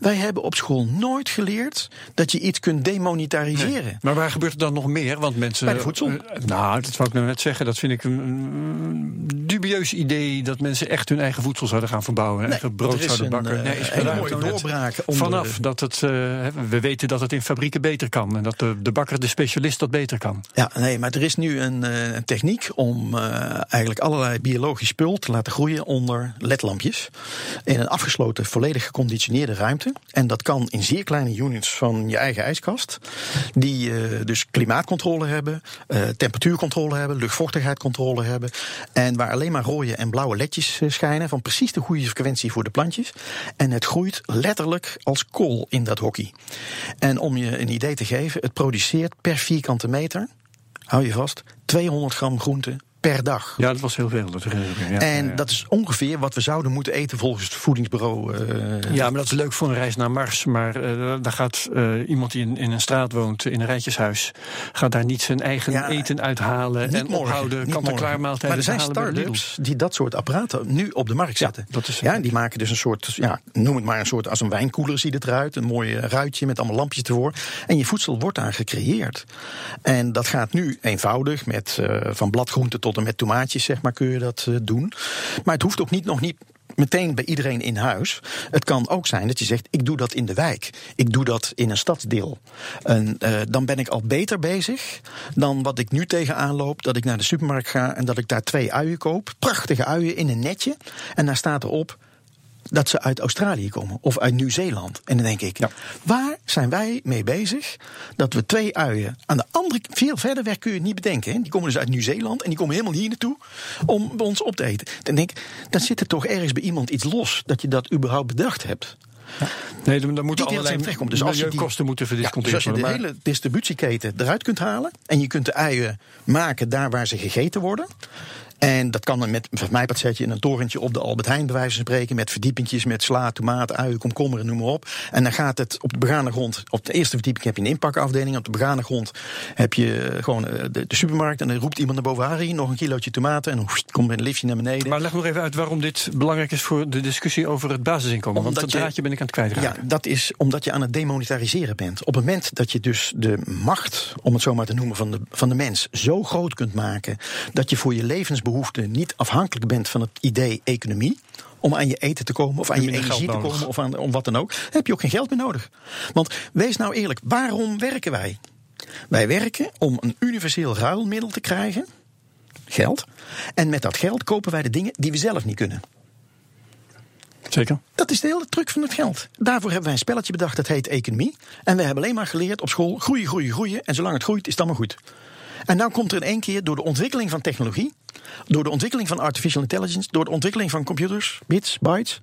Wij hebben op school nooit geleerd dat je iets kunt demonetariseren. Maar waar gebeurt er dan nog meer? Want mensen. Bij de voedsel. eh, nou, dat wou ik nou net zeggen. Dat vind ik een, een dubieus idee dat mensen echt hun eigen voedsel zouden gaan verbouwen. Nee, eigen brood zouden een, bakken. eh, Nee, is daar mooie net doorbraak onder Vanaf dat het. eh, we weten dat het in fabrieken beter kan. En dat de, de bakker, de specialist, dat beter kan. Ja, nee, maar er is nu een, een techniek om eigenlijk allerlei biologisch spul te laten groeien onder ledlampjes. In een afgesloten, volledig geconditioneerde ruimte. En dat kan in zeer kleine units van je eigen ijskast. Die eh, dus klimaatcontrole hebben, eh, temperatuurcontrole hebben, luchtvochtigheidscontrole hebben. En waar alleen maar rode en blauwe ledjes eh, schijnen van precies de goede frequentie voor de plantjes. En het groeit letterlijk als kool in dat hockey. En om je een idee te geven, het produceert per vierkante meter, hou je vast, 200 gram groente per dag. Ja, dat was heel veel. Dat ja. En Ja, ja. dat is ongeveer wat we zouden moeten eten volgens het voedingsbureau. eh, Ja, maar dat is leuk voor een reis naar Mars. Maar eh, daar gaat eh, iemand die in, in een straat woont, in een rijtjeshuis, gaat daar niet zijn eigen Ja, eten uithalen en morgen, ophouden, kant-en-klaar maaltijden Maar er zijn start-ups die dat soort apparaten nu op de markt zetten. dat is- ja, die maken dus een soort, ja, noem het maar een soort, als een wijnkoeler ziet het eruit. Een mooi ruitje met allemaal lampjes ervoor. En je voedsel wordt daar gecreëerd. En dat gaat nu eenvoudig, met eh, van bladgroenten tot en met tomaatjes, zeg maar, kun je dat eh, doen. Maar het hoeft ook niet nog niet meteen bij iedereen in huis. Het kan ook zijn dat je zegt: ik doe dat in de wijk. Ik doe dat in een stadsdeel. En eh, dan ben ik al beter bezig dan wat ik nu tegenaan loop. Dat ik naar de supermarkt ga en dat ik daar twee uien koop. Prachtige uien in een netje. En daar staat erop dat ze uit Australië komen of uit Nieuw-Zeeland. En dan denk ik, waar zijn wij mee bezig dat we twee uien aan de andere veel verder weg kun je het niet bedenken. Hè? Die komen dus uit Nieuw-Zeeland en die komen helemaal hier naartoe om bij ons op te eten. Dan denk ik, dan zit er toch ergens bij iemand iets los dat je dat überhaupt bedacht hebt. Nee, dan, moeten Die allerlei terechtkomt. Dus als je die- milieukosten moeten Ja, dus verdisconteerd als je de hele distributieketen eruit kunt halen en je kunt de uien maken daar waar ze gegeten worden. En dat kan dan met, van mij wat zet je in een torentje op de Albert Heijn, bij wijze van spreken, met verdiepingjes met sla, tomaat, uien, komkommer en noem maar op. En dan gaat het op de begane grond, op de eerste verdieping heb je een inpakafdeling, op de begane grond heb je gewoon eh, de, de supermarkt en dan roept iemand naar boven, Harry, nog een kilootje tomaten en hoest, komt met een liftje naar beneden. Maar leg nog even uit waarom dit belangrijk is voor de discussie over het basisinkomen. want Omdat dat je- draadje ben ik aan het kwijtraken. Ja, dat is omdat je aan het demonetariseren bent. Op het moment dat je dus de macht, om het zo maar te noemen, van de, van de mens zo groot kunt maken. dat je voor je levensbehoeften niet afhankelijk bent van het idee economie. Om aan je eten te komen, of aan je energie te komen, of aan om wat dan ook. Dan heb je ook geen geld meer nodig. Want wees nou eerlijk, waarom werken wij? Wij werken om een universeel ruilmiddel te krijgen. Geld. En met dat geld kopen wij de dingen die we zelf niet kunnen. Zeker. Dat is de hele truc van het geld. Daarvoor hebben wij een spelletje bedacht dat heet economie. En we hebben alleen maar geleerd op school groeien, groeien, groeien. En zolang het groeit is het allemaal goed. En nou komt er in één keer door de ontwikkeling van technologie, door de ontwikkeling van artificial intelligence, door de ontwikkeling van computers, bits, bytes,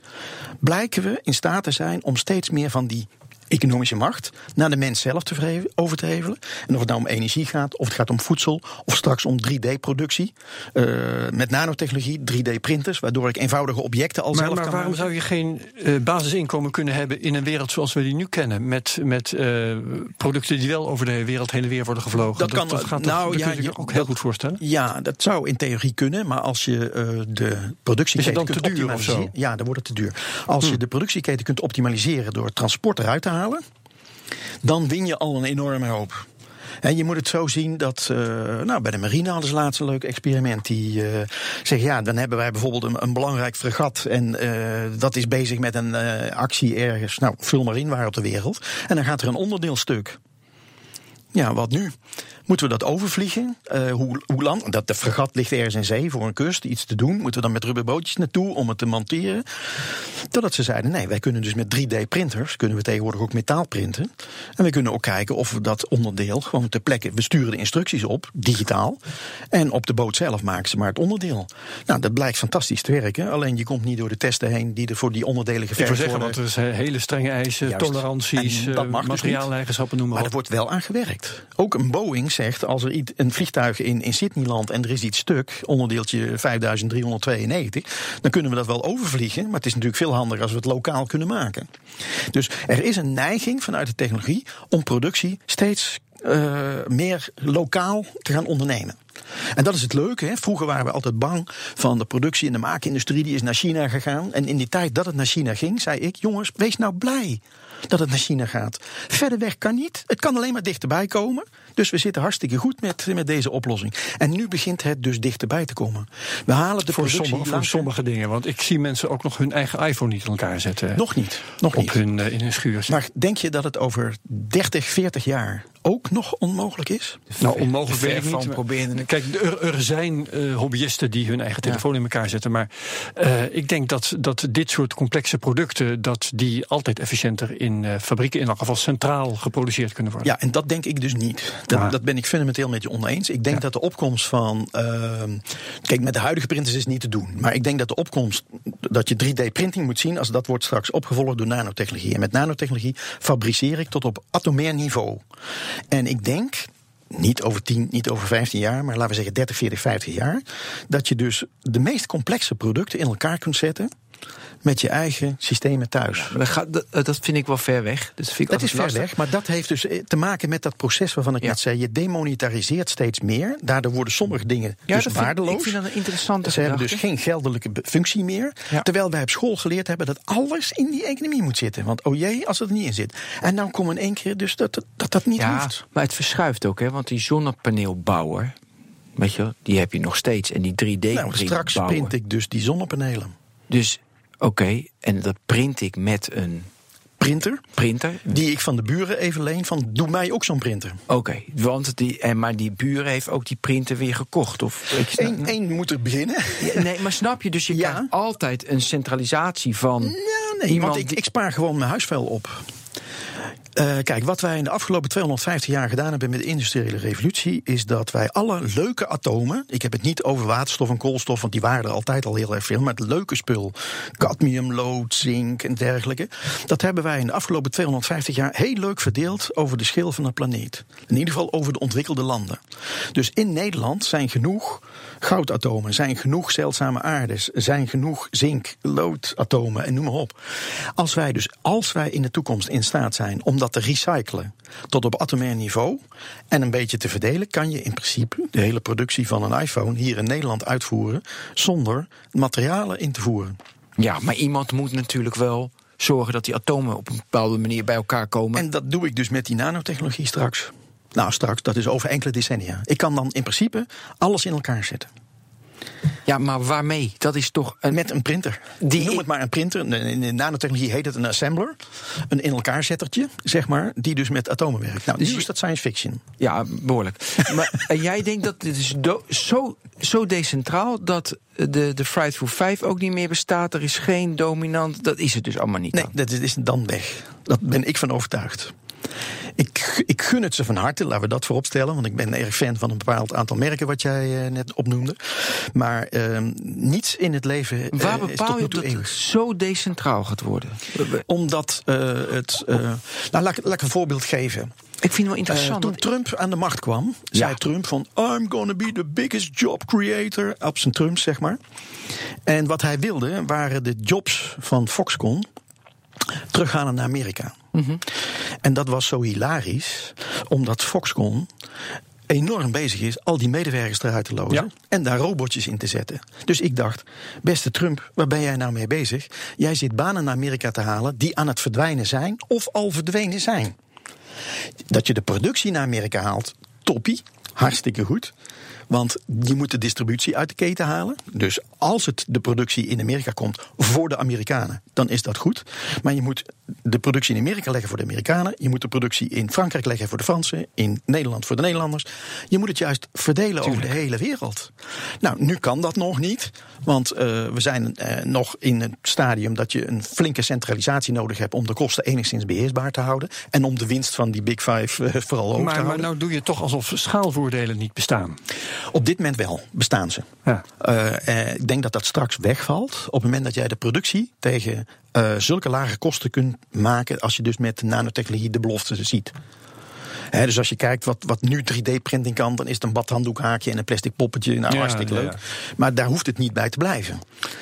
blijken we in staat te zijn om steeds meer van die economische macht naar de mens zelf te over te hevelen. En of het nou om energie gaat, of het gaat om voedsel, of straks om 3D-productie. eh, met nanotechnologie, 3D-printers, waardoor ik eenvoudige objecten al Maar, zelf maar kan waarom maken. zou je geen eh, basisinkomen kunnen hebben in een wereld zoals we die nu kennen? Met, met eh, producten die wel over de wereld heen en weer worden gevlogen. Dat kan- dat gaat toch, nou, dat ja, kun je ook heel goed voorstellen. Ja, dat zou in theorie kunnen, maar als je de Is het productieketen dan kunt te duur of zo? Hm. ja, dan wordt het te duur. Als je de productieketen kunt optimaliseren door transport eruit te dan win je al een enorme hoop. En je moet het zo zien dat, eh, nou, bij de marine hadden ze laatst een leuk experiment. Die eh zeggen, ja, dan hebben wij bijvoorbeeld een, een belangrijk fregat. En eh, dat is bezig met een actie ergens, nou, vul maar in waar op de wereld. En dan gaat er een onderdeel stuk. Ja, wat nu? Moeten we dat overvliegen? Eh, hoe, hoe lang? Dat de fregat ligt ergens in zee voor een kust, iets te doen. Moeten we dan met rubberbootjes naartoe om het te monteren? Totdat ze zeiden, nee, wij kunnen dus met 3D-printers... kunnen we tegenwoordig ook metaal printen. En we kunnen ook kijken of we dat onderdeel gewoon ter plekke... we sturen de instructies op, digitaal. En op de boot zelf maken ze maar het onderdeel. Nou, dat blijkt fantastisch te werken. Alleen je komt niet door de testen heen die er voor die onderdelen Ik geverfd wil zeggen, worden. want er zijn hele strenge eisen, Juist. toleranties, dat eh, dus materiaaleigenschappen, noem maar, Maar op. er wordt wel aan gewerkt. Ook een Boeing zegt, als er een vliegtuig in, in Sydney landt en er is iets stuk, onderdeeltje 5392, dan kunnen we dat wel overvliegen. Maar het is natuurlijk veel handiger als we het lokaal kunnen maken. Dus er is een neiging vanuit de technologie om productie steeds eh, meer lokaal te gaan ondernemen. En dat is het leuke. Hè? Vroeger waren we altijd bang van de productie en de maakindustrie. Die is naar China gegaan. En in die tijd dat het naar China ging, zei ik: jongens, wees nou blij dat het naar China gaat. Verder weg kan niet. Het kan alleen maar dichterbij komen. Dus we zitten hartstikke goed met, met deze oplossing. En nu begint het dus dichterbij te komen. We halen de Voor productie sommige, voor sommige dingen. Want ik zie mensen ook nog hun eigen iPhone niet in elkaar zetten. Nog niet. Nog op niet. hun, eh, in hun schuur. Maar denk je dat het over 30, 40 jaar ook nog onmogelijk is? Nou, onmogelijk weet ik niet. proberen. Kijk, er, er zijn eh, hobbyisten die hun eigen telefoon in elkaar zetten. Maar eh, ik denk dat, dat dit soort complexe producten... dat die altijd efficiënter in eh, fabrieken... in elk geval centraal geproduceerd kunnen worden. Ja, en dat denk ik dus niet. Dat, dat ben ik fundamenteel met je oneens. Ik denk dat de opkomst van. ehm, kijk, met de huidige printers is het niet te doen. Maar ik denk dat de opkomst. dat je 3D-printing moet zien. als dat wordt straks opgevolgd door nanotechnologie. En met nanotechnologie fabriceer ik tot op atomair niveau. En ik denk. Niet over 10, niet over 15 jaar, maar laten we zeggen 30, 40, 50 jaar. Dat je dus de meest complexe producten in elkaar kunt zetten. Met je eigen systemen thuis. Dat, gaat, dat, dat vind ik wel ver weg. Dus vind ik Dat is ver lastig. weg, maar dat heeft dus eh, te maken met dat proces waarvan ik Ja. net zei. Je demonetariseert steeds meer. Daardoor worden sommige dingen Ja, dus dat vind, waardeloos. ik vind dat een interessante Ze hebben dus geen geldelijke functie meer. Terwijl wij op school geleerd hebben dat alles in die economie moet zitten. Want oh jee, als het er niet in zit. En nou komen in één keer dus dat dat, dat, dat niet hoeft. maar het verschuift ook, hè? Want die zonnepaneelbouwer, weet je, die heb je nog steeds. En die 3D Nou, straks print ik dus die zonnepanelen. Dus oké, en dat print ik met een Printer, printer. die ik van de buren even leen van doe mij ook zo'n printer. Oké, want die, en maar die buren heeft ook die printer weer gekocht. Of, Eén één moet er beginnen. Ja, nee, maar snap je? Dus je Ja. krijgt altijd een centralisatie van. Ja, nee, Iemand want ik, die- ik spaar gewoon mijn huisvuil op. Uh, kijk, wat wij in de afgelopen 250 jaar gedaan hebben met de industriële revolutie, is dat wij alle leuke atomen, ik heb het niet over waterstof en koolstof, want die waren er altijd al heel erg veel, maar het leuke spul, cadmium, lood, zink en dergelijke, dat hebben wij in de afgelopen 250 jaar heel leuk verdeeld over de schil van de planeet. In ieder geval over de ontwikkelde landen. Dus in Nederland zijn genoeg goudatomen, zijn genoeg zeldzame aardes, zijn genoeg zink, loodatomen en noem maar op. Als wij dus, als wij in de toekomst in staat zijn om dat te recyclen tot op atomair niveau en een beetje te verdelen, kan je in principe de hele productie van een iPhone hier in Nederland uitvoeren zonder materialen in te voeren. Ja, maar iemand moet natuurlijk wel zorgen dat die atomen op een bepaalde manier bij elkaar komen. En dat doe ik dus met die nanotechnologie straks. Nou, straks, dat is over enkele decennia. Ik kan dan in principe alles in elkaar zetten. Ja, maar waarmee? Dat is toch een... Met een printer. Die... Noem het maar een printer. In de nanotechnologie heet het een assembler. Een in elkaar zettertje, zeg maar. Die dus met atomen werkt. Nou, dus nu is dat science fiction. Ja, behoorlijk. maar en jij denkt dat dit is zo, zo decentraal... dat de, de Frightful 5 ook niet meer bestaat. Er is geen dominant. Dat is het dus allemaal niet. Nee, dan. dat is dan weg. Dat ben ik van overtuigd. Ik, ik gun het ze van harte, laten we dat voorop stellen. Want ik ben erg fan van een bepaald aantal merken wat jij uh, net opnoemde. Maar uh, niets in het leven. Uh, Waar bepaal je dat het zo decentraal gaat worden? Omdat uh, het. nou, laat, laat ik een voorbeeld geven. Ik vind het wel interessant. toen Trump aan de macht kwam, ja. zei Trump van I'm gonna be the biggest job creator. Op zijn Trump, zeg maar. En wat hij wilde waren de jobs van Foxconn teruggaan naar Amerika. Mm En dat was zo hilarisch, omdat Foxconn enorm bezig is al die medewerkers eruit te lozen en daar robotjes in te zetten. Dus ik dacht, beste Trump, waar ben jij nou mee bezig? Jij zit banen naar Amerika te halen die aan het verdwijnen zijn of al verdwenen zijn. Dat je de productie naar Amerika haalt, toppie, hartstikke goed. Want je moet de distributie uit de keten halen. Dus als het de productie in Amerika komt voor de Amerikanen, dan is dat goed. Maar je moet de productie in Amerika leggen voor de Amerikanen. Je moet de productie in Frankrijk leggen voor de Fransen. In Nederland voor de Nederlanders. Je moet het juist verdelen over de hele wereld. Nou, nu kan dat nog niet. Want uh, we zijn uh, nog in het stadium dat je een flinke centralisatie nodig hebt om de kosten enigszins beheersbaar te houden. En om de winst van die Big Five uh, vooral hoog maar, te houden. Maar nou doe je toch alsof schaalvoordelen niet bestaan. Op dit moment wel, bestaan ze. Ja. Ik denk dat dat straks wegvalt. Op het moment dat jij de productie tegen uh, zulke lage kosten kunt maken. als je dus met nanotechnologie de belofte ziet. He, dus als je kijkt wat, wat nu 3D-printing kan, dan is het een badhanddoekhaakje en een plastic poppetje. Nou, ja, hartstikke leuk. Ja. Maar daar hoeft het niet bij te blijven.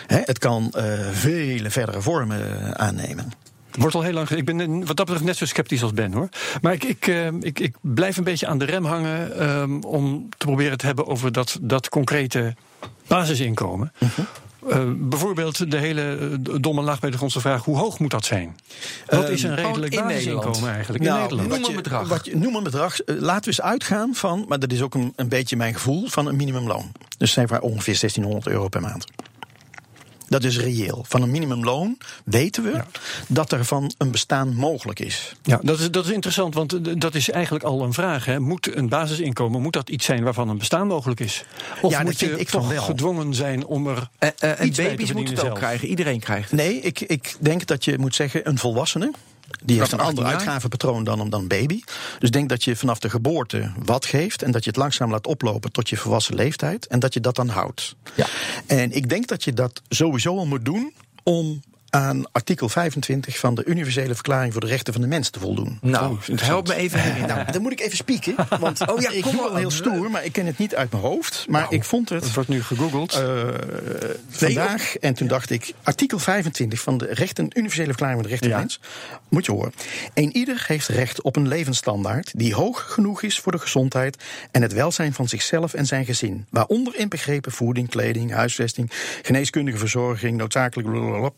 He, het kan uh, vele verdere vormen aannemen. Wordt al heel lang. Ik ben wat dat betreft net zo sceptisch als Ben hoor. Maar ik, ik, ik, ik blijf een beetje aan de rem hangen um, om te proberen te hebben over dat, dat concrete basisinkomen. Uh -huh. Uh, bijvoorbeeld de hele domme laag bij de grondse vraag: hoe hoog moet dat zijn? Wat is een redelijk basisinkomen eigenlijk nou, in Nederland? Noem een bedrag. Wat je, noem een bedrag. Uh, laten we eens uitgaan van, maar dat is ook een, een beetje mijn gevoel, van een minimumloon. Dus zijn we ongeveer 1600 euro per maand. Dat is reëel. Van een minimumloon weten we ja. dat er van een bestaan mogelijk is. Ja, dat is, dat is interessant, want dat is eigenlijk al een vraag. Hè. Moet een basisinkomen, moet dat iets zijn waarvan een bestaan mogelijk is? Of ja, moet je ik toch wel. gedwongen zijn om er uh, uh, En baby's moeten het ook krijgen, iedereen krijgt het. Nee, ik, ik denk dat je moet zeggen een volwassene... Die heeft een ander uitgavenpatroon dan, dan een baby. Dus denk dat je vanaf de geboorte wat geeft. En dat je het langzaam laat oplopen tot je volwassen leeftijd. En dat je dat dan houdt. Ja. En ik denk dat je dat sowieso al moet doen om aan artikel 25 van de Universele Verklaring voor de Rechten van de Mens te voldoen. Nou, oh, help me even uh, nou, dan moet ik even spieken. Want oh ja, ik kom wel heel stoer, maar ik ken het niet uit mijn hoofd. Maar nou, ik vond het. Het wordt nu gegoogeld. Uh, vandaag. En toen dacht ik, artikel 25 van de rechten, Universele Verklaring van de Rechten van de Mens. Moet je horen. Een ieder heeft recht op een levensstandaard die hoog genoeg is voor de gezondheid en het welzijn van zichzelf en zijn gezin. Waaronder inbegrepen voeding, kleding, huisvesting, geneeskundige verzorging, noodzakelijk. Blablabla.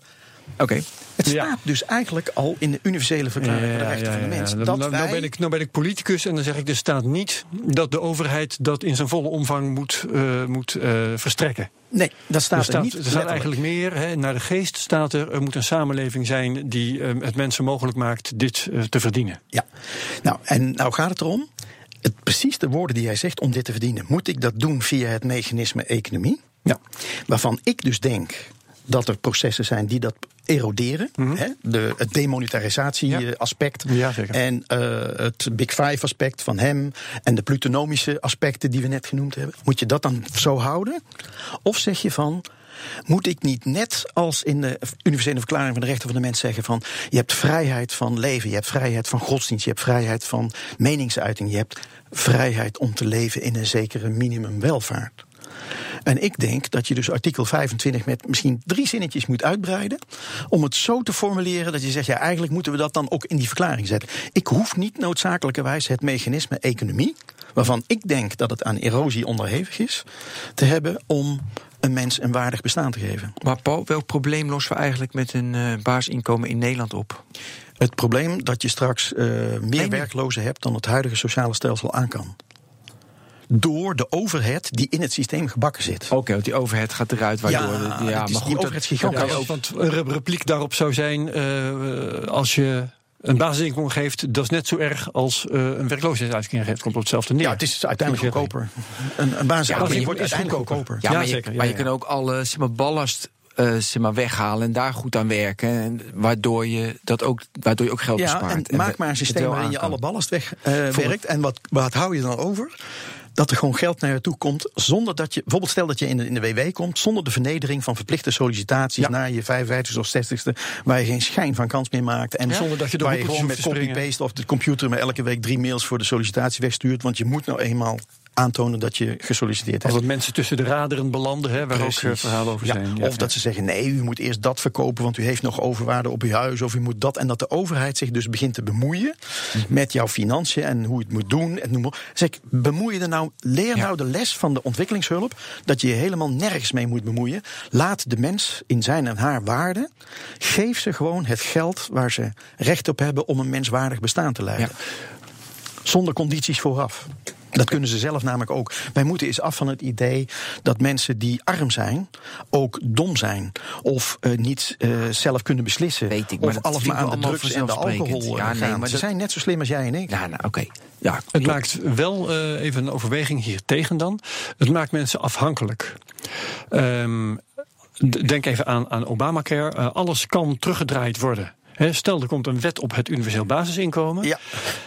Oké. Okay. Het staat ja. dus eigenlijk al in de universele verklaring van de rechten van de mens. Dat nou, wij... nou, ben ik, nou ben ik politicus en dan zeg ik, er staat niet dat de overheid dat in zijn volle omvang moet, uh, moet uh, verstrekken. Nee, dat staat er, staat, er niet. Er staat letterlijk. eigenlijk meer, hè, naar de geest staat er, er moet een samenleving zijn die uh, het mensen mogelijk maakt dit te verdienen. Ja, nou en nou gaat het erom, het, precies de woorden die jij zegt om dit te verdienen. Moet ik dat doen via het mechanisme economie? Ja. Waarvan ik dus denk dat er processen zijn die dat eroderen. hè, de, het demonetarisatie-aspect. Ja. En eh, het Big Five-aspect van hem. En de plutonomische aspecten die we net genoemd hebben. Moet je dat dan zo houden? Of zeg je van. Moet ik niet net als in de Universele Verklaring van de Rechten van de Mens zeggen van je hebt vrijheid van leven, je hebt vrijheid van godsdienst, je hebt vrijheid van meningsuiting, je hebt vrijheid om te leven in een zekere minimumwelvaart. En ik denk dat je dus artikel 25 met misschien drie zinnetjes moet uitbreiden. Om het zo te formuleren dat je zegt, ja, eigenlijk moeten we dat dan ook in die verklaring zetten. Ik hoef niet noodzakelijkerwijs het mechanisme economie, waarvan ik denk dat het aan erosie onderhevig is, te hebben om een mens een waardig bestaan te geven. Maar Paul, welk probleem lossen we eigenlijk met een eh basisinkomen in Nederland op? Het probleem dat je straks eh, meer werklozen hebt dan het huidige sociale stelsel aan kan. Door de overhead die in het systeem gebakken zit. Oké, want die overheid gaat eruit, waardoor... Ja, de- het is- maar die goed, dat- overheid is gigantisch. Ja, ook- want een re- repliek daarop zou zijn: eh, als je een basisinkomen geeft, dat is net zo erg als eh, een werkloosheidsuitkering geeft. Komt op hetzelfde neer. Ja, het is uiteindelijk goedkoper. Een, een basisinkomen Ja, je- wordt is uiteindelijk goedkoper. Ja, Ja, maar, je, zeker, ja, maar je ja. kan ook alle zeg maar, ballast eh, zeg maar, weghalen en daar goed aan werken. En waardoor, je dat ook, waardoor je ook geld Ja, bespaart. en maak maar een systeem waarin je alle ballast weg eh, werkt. En wat, wat hou je dan over? Dat er gewoon geld naar je toe komt. Zonder dat je, bijvoorbeeld stel dat je in de, in de WW komt. Zonder de vernedering van verplichte sollicitaties Ja. naar je 55ste of 60ste. Waar je geen schijn van kans meer maakt. En Zonder dat je door waar je gewoon met copy-paste of de computer met elke week drie mails voor de sollicitatie wegstuurt. Want je moet nou eenmaal aantonen dat je gesolliciteerd hebt. dat mensen tussen de raderen belanden, hè, waar ook eh, verhalen over Ja, zijn. of dat ze zeggen: nee, u moet eerst dat verkopen, want u heeft nog overwaarde op uw huis. Of u moet dat. En dat de overheid zich dus begint te bemoeien met jouw financiën en hoe je het moet doen. En noem. Zeg, bemoei je er nou, leer nou de les van de ontwikkelingshulp. Dat je je helemaal nergens mee moet bemoeien. Laat de mens in zijn en haar waarde. Geef ze gewoon het geld waar ze recht op hebben om een menswaardig bestaan te leiden. Zonder condities vooraf. Dat kunnen ze zelf namelijk ook. Wij moeten eens af van het idee dat mensen die arm zijn ook dom zijn. Of eh, niet eh, zelf kunnen beslissen. Weet ik, maar of dat alles maar aan de drugs en de alcohol eh, Ja, nee, gaan. maar Ze dat- zijn net zo slim als jij en ik. Nou, nou oké. Ja, Het klopt. maakt wel eh, even een overweging hier tegen dan. Het maakt mensen afhankelijk. Ehm, denk even aan, aan Obamacare. Eh, alles kan teruggedraaid worden. Stel, er komt een wet op het universeel basisinkomen. Ja.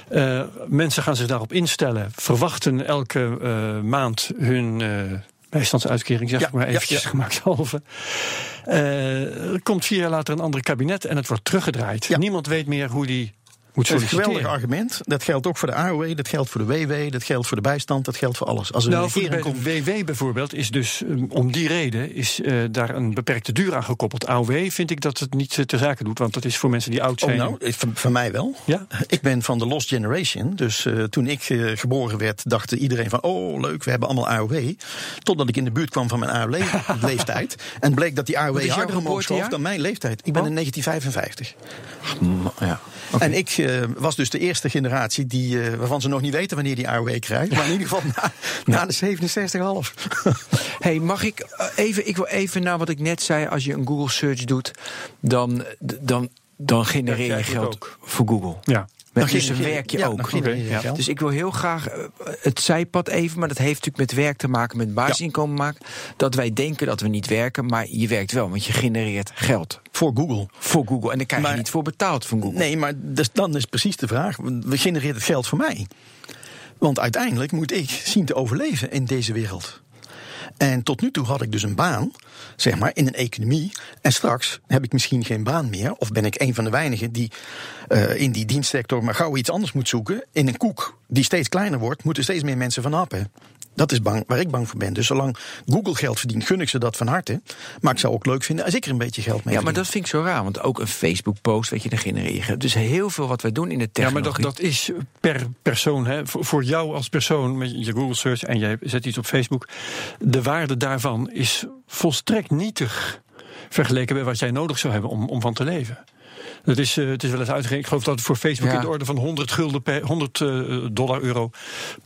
Eh, mensen gaan zich daarop instellen, verwachten elke eh, maand hun eh bijstandsuitkering, zeg Ja, maar eventjes ja. gemakshalve. Eh er komt vier jaar later een ander kabinet en het wordt teruggedraaid. Niemand weet meer hoe die moet Dat is een geweldig argument. Dat geldt ook voor de AOW, dat geldt voor de WW, dat geldt voor de bijstand, dat geldt voor alles. Als Nou, een voor de regering komt. WW bijvoorbeeld is dus um, om die reden is eh, daar een beperkte duur aan gekoppeld. AOW vind ik dat het niet eh, ter zake doet, want dat is voor mensen die oud Oh, zijn. nou, van, van mij wel. Ja? Ik ben van de Lost Generation. Dus eh, toen ik geboren werd, dacht iedereen van... oh, leuk, we hebben allemaal AOW. Totdat ik in de buurt kwam van mijn AOW-leeftijd. en bleek dat die AOW harder omhoog schoof dan mijn leeftijd. Ik ben Oh. in 1955. Ja. En ik eh, was dus de eerste generatie die, eh, waarvan ze nog niet weten wanneer die AOW krijgt. Maar in ieder geval na, na de 67,5. Hey, mag ik eh, even, ik wil even naar wat ik net zei. Als je een Google search doet, dan, dan, dan genereer je geld ook. voor Google. Ja. Met, Dan dus dan genereer- werk je ja, ook. ja. Dus ik wil heel graag eh, het zijpad even, maar dat heeft natuurlijk met werk te maken, met basisinkomen maken. Dat wij denken dat we niet werken, maar je werkt wel, want je genereert geld Voor Google. voor Google. En daar krijg je niet voor betaald van Google. Nee, maar dus, dan is precies de vraag: we genereren het geld voor mij? Want uiteindelijk moet ik zien te overleven in deze wereld. En tot nu toe had ik dus een baan, zeg maar, in een economie. En straks heb ik misschien geen baan meer. Of ben ik een van de weinigen die eh, in die dienstsector maar gauw iets anders moet zoeken. In een koek die steeds kleiner wordt, moeten steeds meer mensen van happen. Dat is bang, waar ik bang voor ben. Dus zolang Google geld verdient, gun ik ze dat van harte. Maar ik zou ook leuk vinden als ik er een beetje geld mee Ja, maar verdien. dat vind ik zo raar, want ook een Facebook-post, weet je, dan geld. Dus heel veel wat wij doen in de Ja, maar technologie. dat, dat is per persoon. Hè. Voor, voor jou als persoon met je Google search en jij zet iets op Facebook. De waarde daarvan is volstrekt nietig vergeleken met wat jij nodig zou hebben om, om van te leven. Dat is, eh, het is wel eens uitgerekend. Ik geloof dat het voor Facebook Ja. in de orde van 100, gulden per, 100 eh, dollar euro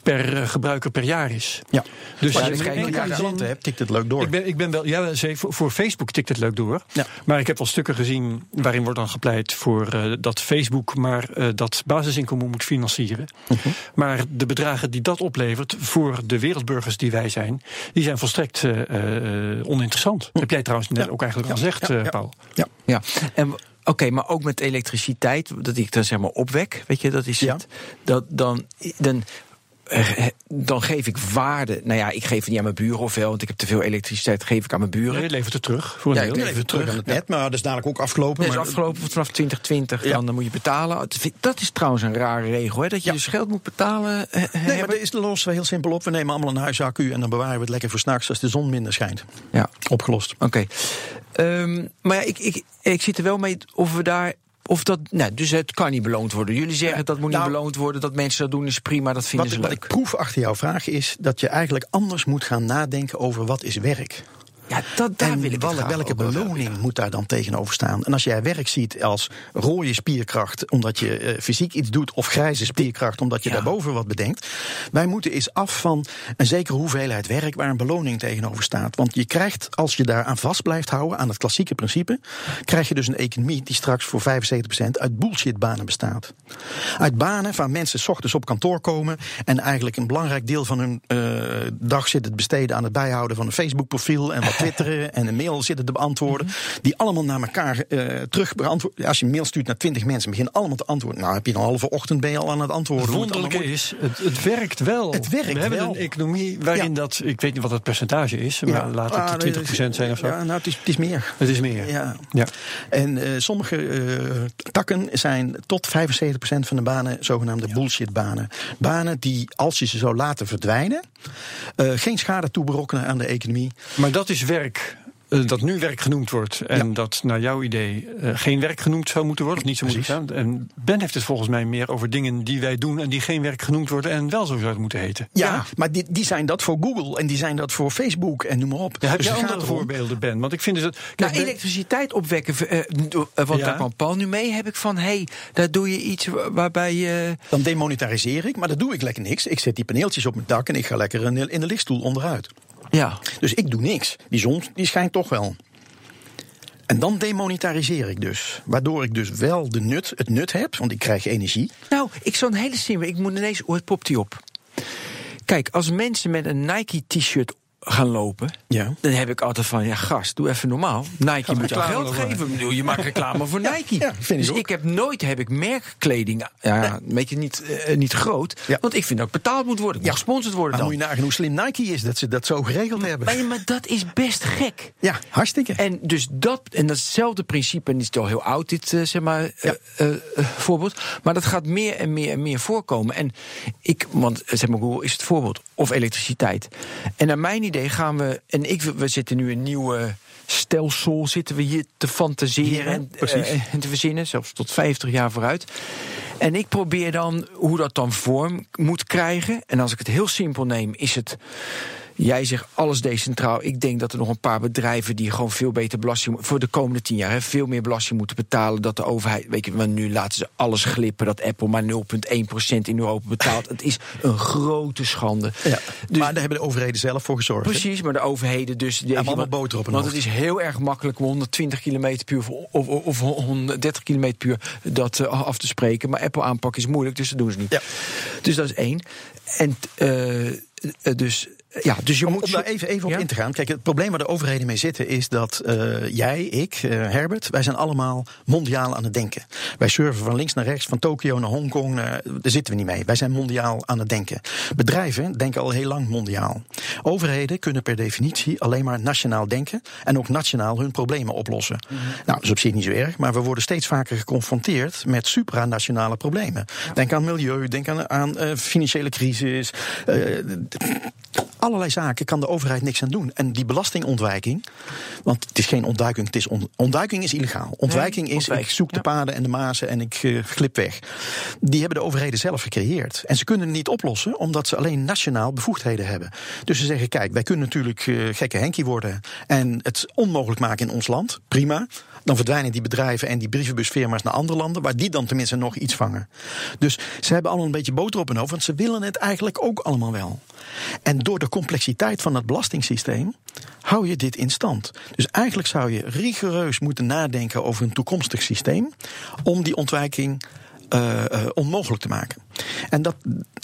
per eh, gebruiker per jaar is. Ja. Dus Maar als je zin- klanten hebt, tikt het leuk door. Ik ben, ik ben wel, ja, voor, Facebook tikt het leuk door. Ja. Maar ik heb wel stukken gezien waarin wordt dan gepleit voor dat Facebook maar dat basisinkomen moet financieren. Mhm. Maar de bedragen die dat oplevert voor de wereldburgers die wij zijn, die zijn volstrekt oninteressant. Heb jij trouwens net Ja. ook eigenlijk al gezegd, eh, Ja. Paul. Ja, en oké, maar ook met elektriciteit, dat ik dan zeg maar opwek, weet je, dat is Ja. het. Dat, dan, dan, dan geef ik waarde. Nou ja, ik geef het niet aan mijn buren of wel, want ik heb te veel elektriciteit, geef ik aan mijn buren. Je levert het terug voor een Ja, deel. ik lever Even terug aan het net, maar dat is dadelijk ook afgelopen. Dat is maar- afgelopen vanaf 2020, Ja. dan, dan moet je betalen. Het Dat is trouwens een rare regel, hè, dat je Ja. dus geld moet betalen. eh, Nee, maar dat is we heel simpel op. We nemen allemaal een huisaccu en dan bewaren we het lekker voor s'nachts als de zon minder schijnt. Ja, Opgelost. oké. Ehm, maar ja, ik, ik, ik zit er wel mee of we daar. Of dat, nou, dus het kan niet beloond worden. Jullie zeggen dat moet niet nou- beloond worden. Dat mensen dat doen is prima, dat vinden Wat, ze wat leuk. ik proef achter jouw vraag is dat je eigenlijk anders moet gaan nadenken over wat is werk. Ja, dat, daar en wil ik het welke, welke over beloning moet daar dan tegenover staan? En als jij werk ziet als rode spierkracht omdat je eh, fysiek iets doet, of grijze spierkracht omdat je Ja. daarboven wat bedenkt. Wij moeten eens af van een zekere hoeveelheid werk waar een beloning tegenover staat. Want je krijgt, als je daar aan vast blijft houden, aan het klassieke principe, krijg je dus een economie die straks voor 75% uit bullshitbanen bestaat. Uit banen waar mensen 's ochtends op kantoor komen en eigenlijk een belangrijk deel van hun eh, dag zitten te besteden aan het bijhouden van een Facebook-profiel en wat twitteren en een mail zitten te beantwoorden. Die allemaal naar elkaar eh, terug beantwoorden. Als je een mail stuurt naar 20 mensen, beginnen allemaal te antwoorden. Nou, heb je een halve ochtend ben je al aan het antwoorden. Het is, het, het werkt wel. Het werkt We hebben wel. een economie waarin Ja. dat, ik weet niet wat het percentage is, maar laat het ah, de 20% zijn of zo. Ja, nou, het is, het is meer. Het is meer. Ja. Ja. En eh, sommige eh, takken zijn tot 75% van de banen zogenaamde bullshitbanen. Banen die, als je ze zou laten verdwijnen, geen schade toeberokkenen aan de economie. Maar dat is werk eh, dat nu werk genoemd wordt en Ja. dat naar jouw idee eh, geen werk genoemd zou moeten worden, of niet zo moet Precies. staan. En Ben heeft het volgens mij meer over dingen die wij doen en die geen werk genoemd worden en wel zo zouden moeten heten. Ja, maar die, die zijn dat voor Google en die zijn dat voor Facebook en noem maar op. Ja, heb Dus je andere erom- voorbeelden, Ben? Want ik vind dus dat. Nou, kijk, Ben- elektriciteit opwekken, eh, eh, want Ja. daar kwam Paul nu mee, heb ik van, hé, hey, daar doe je iets wa- waarbij je... Dan demonetariseer ik, maar dat doe ik lekker niks. Ik zet die paneeltjes op mijn dak en ik ga lekker in de, in de lichtstoel onderuit. Ja, Dus ik doe niks. Die zon die schijnt toch wel. En dan demonetariseer ik dus. Waardoor ik dus wel de nut, het nut heb, want ik krijg energie. Nou, ik zal een hele simpele. Ik moet ineens. Het popt die op. Kijk, als mensen met een Nike-t-shirt gaan lopen. Ja. Dan heb ik altijd van, ja gast, doe even normaal. Nike moet jou geld geven. Ik bedoel, je maakt reclame voor Nike. Ja, vind ik dus ook. ik heb nooit heb ik merkkleding, ja, een beetje niet, eh, niet groot. Ja. Want ik vind dat ik betaald moet worden. Ik moet gesponsord worden dan. moet je nagaan hoe slim Nike is dat ze dat zo geregeld hebben. Maar, maar dat is best gek. Ja, hartstikke. En dus dat, en datzelfde principe, en het is al heel oud, dit eh, zeg maar, Ja. eh, voorbeeld. Maar dat gaat meer en meer en meer voorkomen. En ik, want zeg maar, Google is het voorbeeld, of elektriciteit. En naar mijn idee gaan we, en ik, we zitten nu een nieuwe stelsel, zitten we hier te fantaseren en, precies. eh, en te verzinnen, zelfs tot 50 jaar vooruit. En ik probeer dan hoe dat dan vorm moet krijgen. En als ik het heel simpel neem, is het. Jij zegt alles decentraal. Ik denk dat er nog een paar bedrijven die gewoon veel beter belasting voor de komende tien jaar hè, veel meer belasting moeten betalen. Dat de overheid, weet je, want nu laten ze alles glippen dat Apple maar 0,1% in Europa betaalt. het is een grote schande. ja. Dus- maar daar hebben de overheden zelf voor gezorgd. Precies, maar de overheden dus... Die allemaal want- boter op hun Want hoofd. het is heel erg makkelijk om 120 km per uur of, of, of 130 km per uur dat eh, af te spreken. Maar Apple aanpak is moeilijk, dus dat doen ze niet. Ja. Dus dat is één. En eh, eh, dus, ja, dus je Om, moet... om daar even, even op in te gaan. Kijk, het probleem waar de overheden mee zitten is dat eh, jij, ik, eh, Herbert, wij zijn allemaal mondiaal aan het denken. Wij surfen van links naar rechts, van Tokio naar Hongkong. naar- daar zitten we niet mee. Wij zijn mondiaal aan het denken. Bedrijven denken al heel lang mondiaal. Overheden kunnen per definitie alleen maar nationaal denken en ook nationaal hun problemen oplossen. Mhm. Nou, dat is op zich niet zo erg, maar we worden steeds vaker geconfronteerd met supranationale problemen. Denk aan milieu, denk aan, aan eh, financiële crisis. Allerlei zaken kan de overheid niks aan doen. En die belastingontwijking, want het is geen ontduiking, het is on- ontduiking is illegaal. Ontwijking is, ik zoek de paden en de mazen en ik eh, glip weg. Die hebben de overheden zelf gecreëerd. En ze kunnen het niet oplossen, omdat ze alleen nationaal bevoegdheden hebben. Dus ze zeggen, kijk, wij kunnen natuurlijk eh, gekke Henkie worden... en het onmogelijk maken in ons land, prima. Dan verdwijnen die bedrijven en die brievenbusfirma's naar andere landen, waar die dan tenminste nog iets vangen. Dus ze hebben allemaal een beetje boter op hun hoofd, want ze willen het eigenlijk ook allemaal wel. En door de complexiteit van het belastingssysteem hou je dit in stand. Dus eigenlijk zou je rigoureus moeten nadenken over een toekomstig systeem om die ontwijking uh, uh, onmogelijk te maken. En dat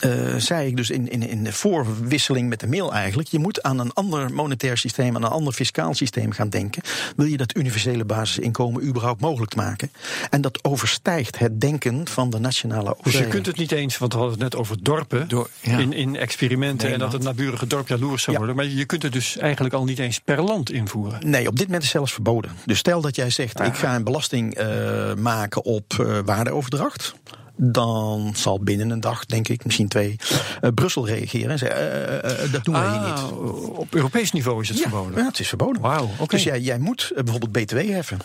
uh, zei ik dus in, in, in de voorwisseling met de mail eigenlijk. Je moet aan een ander monetair systeem, aan een ander fiscaal systeem gaan denken. Wil je dat universele basisinkomen überhaupt mogelijk maken? En dat overstijgt het denken van de nationale overheid. Dus je kunt het niet eens, want we hadden het net over dorpen Door, ja. in, in experimenten nee, en dat het naburige dorp jaloers zou ja. worden. Maar je kunt het dus eigenlijk al niet eens per land invoeren. Nee, op dit moment is zelfs verboden. Dus stel dat jij zegt, ah. ik ga een belasting uh, maken op uh, waardeoverdracht dan zal binnen een dag, denk ik, misschien twee, uh, Brussel reageren en zeggen: uh, uh, dat doen wij ah, hier niet. Op Europees niveau is het ja, verboden. Ja, het is verboden. Okay. Dus jij, jij moet bijvoorbeeld BTW heffen.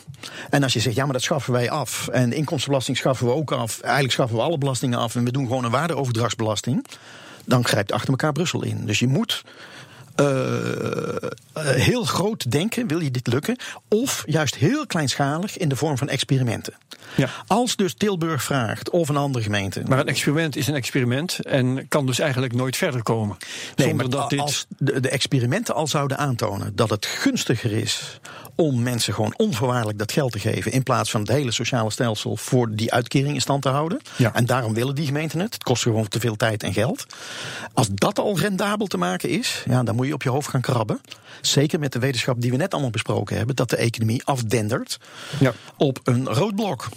En als je zegt: ja, maar dat schaffen wij af. En inkomstenbelasting schaffen we ook af. Eigenlijk schaffen we alle belastingen af. En we doen gewoon een waardeoverdrachtsbelasting. Dan grijpt achter elkaar Brussel in. Dus je moet heel groot denken, wil je dit lukken, of juist heel kleinschalig in de vorm van experimenten. Ja. Als dus Tilburg vraagt of een andere gemeente. Maar een experiment is een experiment en kan dus eigenlijk nooit verder komen. Nee, zonder maar dat dit... als de, de experimenten al zouden aantonen dat het gunstiger is om mensen gewoon onvoorwaardelijk dat geld te geven. in plaats van het hele sociale stelsel voor die uitkering in stand te houden. Ja. En daarom willen die gemeenten het. Het kost gewoon te veel tijd en geld. Als dat al rendabel te maken is, ja, dan moet je op je hoofd gaan krabben. Zeker met de wetenschap die we net allemaal besproken hebben, dat de economie afdendert ja. op een rood blok.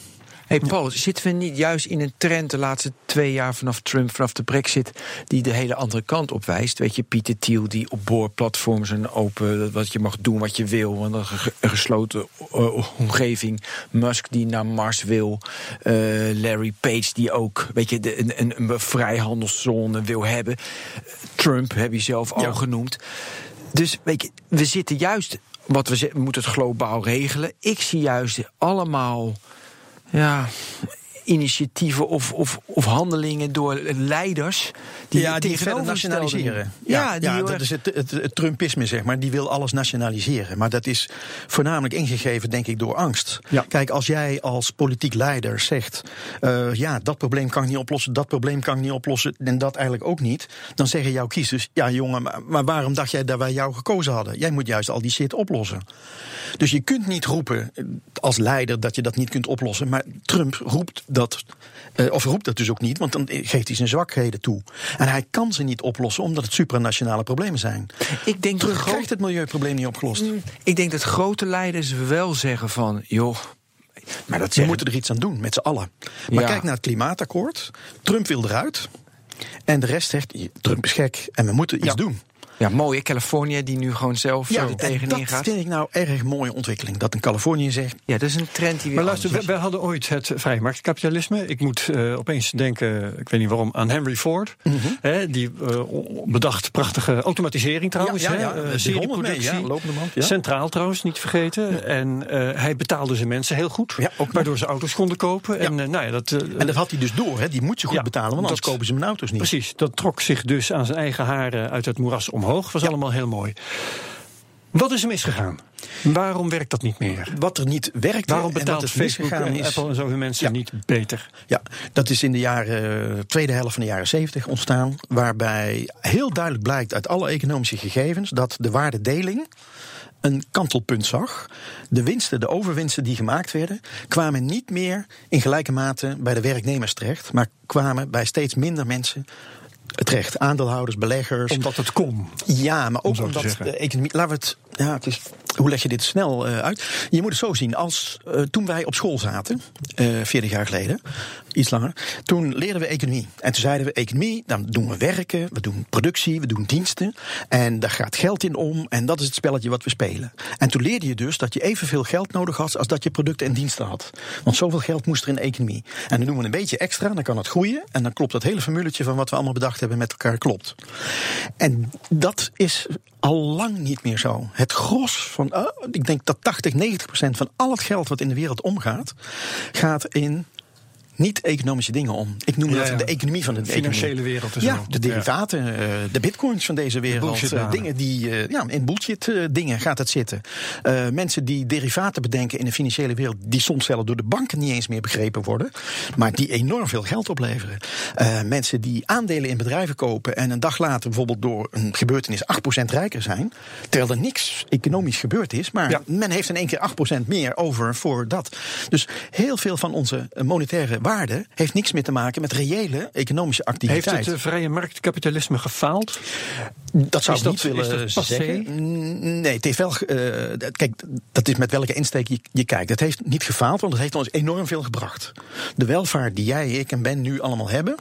Hey Paul, zitten we niet juist in een trend de laatste twee jaar vanaf Trump, vanaf de Brexit, die de hele andere kant op wijst? Weet je, Pieter Thiel die op boorplatforms een open, wat je mag doen wat je wil, want een gesloten uh, omgeving. Musk die naar Mars wil, uh, Larry Page die ook, weet je, de, een, een, een vrijhandelszone wil hebben. Trump heb je zelf al genoemd. Dus weet je, we zitten juist, wat we, we moeten het globaal regelen. Ik zie juist allemaal ja, initiatieven of, of, of handelingen door leiders die ja, die verder nationaliseren. Ja, Ja, dat erg- is het, het, het Trumpisme, zeg maar. Die wil alles nationaliseren. Maar dat is voornamelijk ingegeven, denk ik, door angst. Ja. Kijk, als jij als politiek leider zegt... eh, ja, dat probleem kan ik niet oplossen, dat probleem kan ik niet oplossen... en dat eigenlijk ook niet, dan zeggen jouw kiezers... ja, jongen, maar, maar waarom dacht jij dat wij jou gekozen hadden? Jij moet juist al die shit oplossen. Dus je kunt niet roepen eh, als leider dat je dat niet kunt oplossen. Maar Trump roept dat, eh, of roept dat dus ook niet, want dan geeft hij zijn zwakheden toe. En hij kan ze niet oplossen omdat het supranationale problemen zijn. Ik denk, dat Trump groot- krijgt het milieuprobleem niet opgelost. ik denk dat grote leiders wel zeggen van, joh, maar dat We moeten er iets aan doen, met z'n allen. Maar Ja. kijk naar het klimaatakkoord. Trump wil eruit. En de rest zegt, Trump is gek en we moeten iets Ja. doen. Ja, mooi, hè, Californië die nu gewoon zelf Ja, er en tegenin dat gaat. vind ik nou erg mooie ontwikkeling. Dat een Californië zegt, Ja, dat is een trend die weer Maar luister, we, we hadden ooit het vrijmarktkapitalisme. Ik moet eh, opeens denken, ik weet niet waarom, aan Henry Ford. Mhm. Hè, die eh, bedacht prachtige automatisering trouwens. Ja, ja, ja, hè, eh, serieproductie. mee, lopende. Centraal trouwens, niet vergeten. En eh, hij betaalde zijn mensen heel goed. Ja, ook nog. waardoor ze auto's konden kopen. En, eh, nou ja, dat, eh, En dat had hij dus door, hè? die moet je goed Ja, betalen, want anders dat- kopen ze mijn auto's niet. Precies, dat trok zich dus aan zijn eigen haren uit het moeras omhoog. Was allemaal heel mooi. Wat is er misgegaan? Waarom werkt dat niet meer? Wat er niet werkt Waarom en betaalt er Facebook en is. Apple en zo hun mensen Ja. niet beter? Ja, dat is in de jaren, tweede helft van de jaren 70 ontstaan. Waarbij heel duidelijk blijkt uit alle economische gegevens dat de waardedeling een kantelpunt zag. De winsten, de overwinsten die gemaakt werden, kwamen niet meer in gelijke mate bij de werknemers terecht, maar kwamen bij steeds minder mensen terecht. Aandeelhouders, beleggers. Omdat het kon. Ja, maar ook omdat de economie. Laten we het. Ja, het is. Hoe leg je dit snel eh, uit? Je moet het zo zien. Als eh, toen wij op school zaten, eh 40 jaar geleden, iets langer, toen leerden we economie. En toen zeiden we: economie, dan doen we werken, we doen productie, we doen diensten. En daar gaat geld in om. En dat is het spelletje wat we spelen. En toen leerde je dus dat je evenveel geld nodig had als dat je producten en diensten had. Want zoveel geld moest er in economie. En dan doen we een beetje extra, dan kan het groeien. En dan klopt dat hele formuletje van wat we allemaal bedacht hebben met elkaar klopt. En dat is al lang niet meer zo. Het gros van, oh, ik denk dat 80, 90 procent van al het geld wat in de wereld omgaat, gaat in niet-economische dingen om. Ik noem Ja, dat ja. de economie van de Financiële economie. wereld en Ja, de derivaten, eh, de bitcoins van deze wereld. eh, dingen die, eh, ja, in bullshit dingen gaat het zitten. Mensen die derivaten bedenken in de financiële wereld, die soms zelfs door de banken niet eens meer begrepen worden, maar die enorm veel geld opleveren. Mensen die aandelen in bedrijven kopen en een dag later bijvoorbeeld door een gebeurtenis 8% rijker zijn, terwijl er niks economisch gebeurd is, maar men heeft in één keer 8% meer over voor dat. Dus heel veel van onze monetaire waarde heeft niks meer te maken met reële economische Heeft activiteit. het eh, vrije marktkapitalisme gefaald? Dat zou ik dat- niet willen zeggen. Nee, het heeft wel. eh, kijk, dat is met welke insteek je, je kijkt. Het heeft niet gefaald, want het heeft ons enorm veel gebracht. De welvaart die jij, ik en Ben nu allemaal hebben,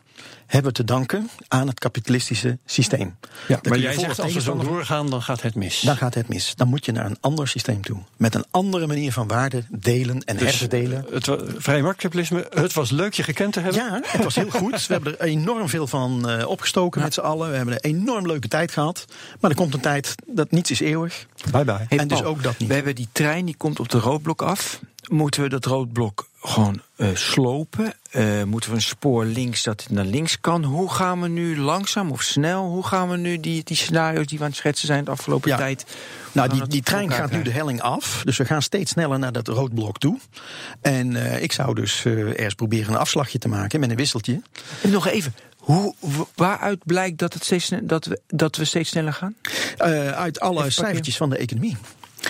hebben we te danken aan het kapitalistische systeem. Kun maar jij zegt als we zo doorgaan, dan gaat het mis. Dan gaat het mis. Dan moet je naar een ander systeem toe. Met een andere manier van waarde delen en Dus, herverdelen. Het vrije marktkapitalisme, het was leuk je gekend te hebben. Ja, het was heel goed. We hebben er enorm veel van eh, opgestoken met z'n allen. We hebben een enorm leuke tijd gehad. Maar er komt een tijd dat niets is eeuwig. Bye bye. Hey, En dus Paul, ook dat niet. We hebben die trein die komt op de roodblok af. Moeten we dat roodblok gewoon eh, slopen? Eh, moeten we een spoor links dat het naar links kan? Hoe gaan we nu langzaam of snel? Hoe gaan we nu die, die scenario's die we aan het schetsen zijn de afgelopen Ja. tijd? Nou, die, die trein gaat nu de helling af. Dus we gaan steeds sneller naar dat roodblok toe. En eh, ik zou dus eerst proberen een afslagje te maken met een wisseltje. En nog even. Hoe, waaruit blijkt dat, het steeds, dat, we, dat we steeds sneller gaan? Uit alle cijfertjes van de economie.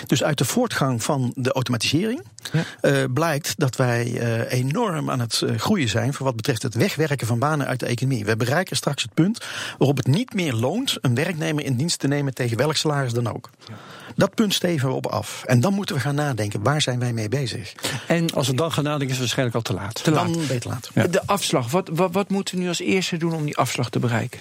Dus uit de voortgang van de automatisering Ja. eh, blijkt dat wij eh, enorm aan het eh, groeien zijn voor wat betreft het wegwerken van banen uit de economie. We bereiken straks het punt waarop het niet meer loont een werknemer in dienst te nemen tegen welk salaris dan ook. Dat punt steven we op af. En dan moeten we gaan nadenken, waar zijn wij mee bezig? En Als we dan gaan nadenken, is het waarschijnlijk al te laat. te laat. Dan beter laat. De afslag. Wat, wat, wat moeten we nu als eerste doen om die afslag te bereiken?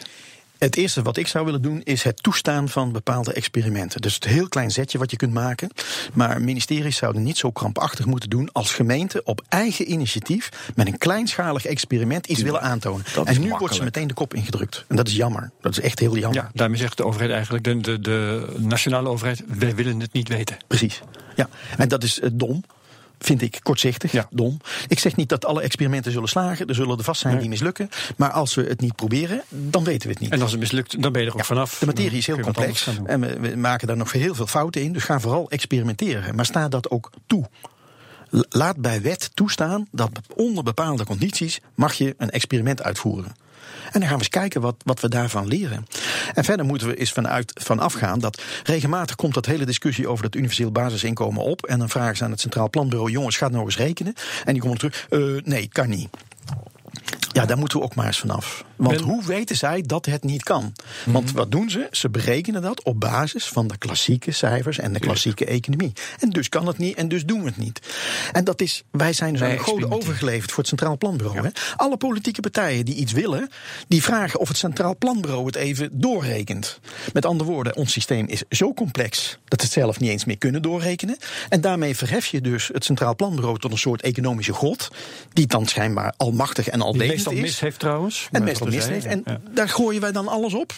Het eerste wat ik zou willen doen is het toestaan van bepaalde experimenten. Dus het heel klein zetje wat je kunt maken. Maar ministeries zouden niet zo krampachtig moeten doen als gemeente op eigen initiatief met een kleinschalig experiment iets willen aantonen. dat en nu wordt ze meteen de kop ingedrukt. En dat is jammer. Dat is echt heel jammer. Ja, daarmee zegt de overheid eigenlijk, de, de, de nationale overheid, wij willen het niet weten. Precies. Ja. En dat is eh, dom. Vind ik kortzichtig, Ja. dom. Ik zeg niet dat alle experimenten zullen slagen. Er zullen er vast zijn Nee. die mislukken. Maar als we het niet proberen, dan weten we het niet. En als het mislukt, dan ben je er ook vanaf. De materie is heel complex en we, we maken daar nog heel veel fouten in. Dus ga vooral experimenteren. Maar sta dat ook toe. Laat bij wet toestaan dat onder bepaalde condities mag je een experiment uitvoeren. En dan gaan we eens kijken wat, wat we daarvan leren. En verder moeten we eens vanuit, van afgaan dat regelmatig komt dat hele discussie over dat universeel basisinkomen op. En dan vragen ze aan het Centraal Planbureau: jongens, gaat nou eens rekenen. En die komen terug: eh, nee, kan niet. Ja, daar moeten we ook maar eens vanaf. Want Ben- hoe weten zij dat het niet kan? Want wat doen ze? Ze berekenen dat op basis van de klassieke cijfers en de klassieke economie. En dus kan het niet en dus doen we het niet. En dat is, wij zijn dus aan goden overgeleverd voor het Centraal Planbureau. Hè? Alle politieke partijen die iets willen, die vragen of het Centraal Planbureau het even doorrekent. Met andere woorden, ons systeem is zo complex dat we het zelf niet eens meer kunnen doorrekenen. En daarmee verhef je dus het Centraal Planbureau tot een soort economische god, die dan schijnbaar almachtig en alwetend meestal is. mis heeft trouwens. En meestal heeft. En ja. daar gooien wij dan alles op.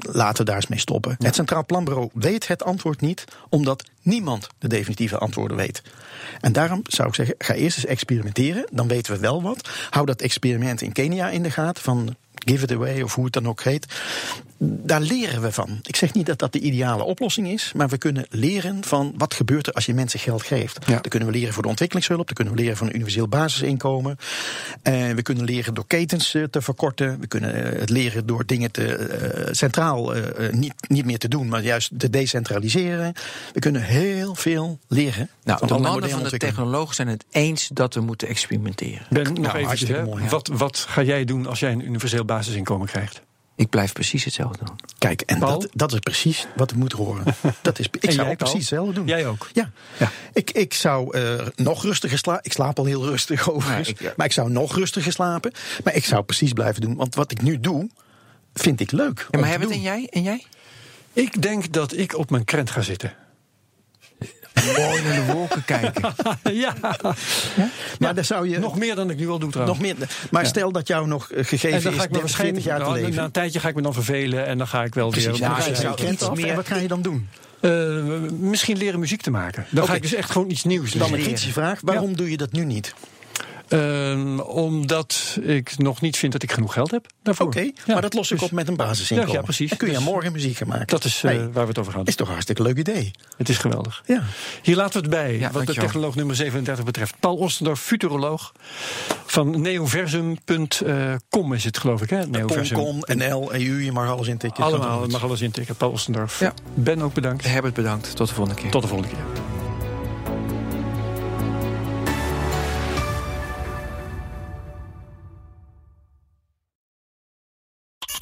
Laten we daar eens mee stoppen. Het Centraal Planbureau weet het antwoord niet, omdat niemand de definitieve antwoorden weet. En daarom zou ik zeggen, ga eerst eens experimenteren. Dan weten we wel wat. Hou dat experiment in Kenia in de gaten van give it away of hoe het dan ook heet. Daar leren we van. Ik zeg niet dat dat de ideale oplossing is, maar we kunnen leren van wat gebeurt er als je mensen geld geeft. Ja. Dan kunnen we leren voor de ontwikkelingshulp, dan kunnen we leren van een universeel basisinkomen. En we kunnen leren door ketens eh, te verkorten. We kunnen eh, het leren door dingen te, eh, centraal eh, eh, niet, niet meer te doen, maar juist te decentraliseren. We kunnen heel veel leren. Nou, van de mannen van de technologen zijn het eens dat we moeten experimenteren. Ben, nog Nou, hè. mooi, ja. wat, wat ga jij doen als jij een universeel basisinkomen krijgt? Ik blijf precies hetzelfde doen. Kijk, en Paul? dat, dat is precies wat we moeten horen. Dat is, ik En zou ook precies hetzelfde doen. Jij ook? Ja. Ja. Ik, ik zou eh, nog rustiger slapen. Ik slaap al heel rustig overigens. ik- ja. Maar ik zou nog rustiger slapen. Maar ik zou precies blijven doen. Want wat ik nu doe, vind ik leuk. Ja, maar doen. en jij? En jij? Ik denk dat ik op mijn krent ga zitten. Mooi naar de wolken kijken. ja, Maar dan zou je nog meer dan ik nu al doe trouwens. nog meer. Maar stel dat jou nog eh, en gegeven dan is ga ik me 30, 40 waarschijnlijk jaar te nou, leven. na een tijdje ga ik me dan vervelen en dan ga ik wel Precies, weer. ga je zou iets af. meer- En wat ga je dan doen? Eh, misschien leren muziek te maken. Dan Oké. ga ik dus echt gewoon iets nieuws Dan een leren. kritische vraag. Waarom doe je dat nu niet? Ehm, omdat ik nog niet vind dat ik genoeg geld heb daarvoor. Oké, Ja, maar dat los ik dus op met een basisinkomen. Ja, ja, precies. Dan kun je Dus morgen muziek gaan maken. Dat is eh, Hey, waar we het over gaan. is toch een hartstikke leuk idee. Het is geweldig. Ja. Hier laten we het bij, Ja, wat de technoloog nummer 37 betreft. Paul Ostendorf, futuroloog van neoversum.com is het, geloof ik, hè? Neoversum. Com, NL, EU, je mag alles intikken. Allemaal, je mag alles intikken. Paul Ostendorf. Ja. Ben ook bedankt. Herbert, bedankt. Tot de volgende keer. Tot de volgende keer.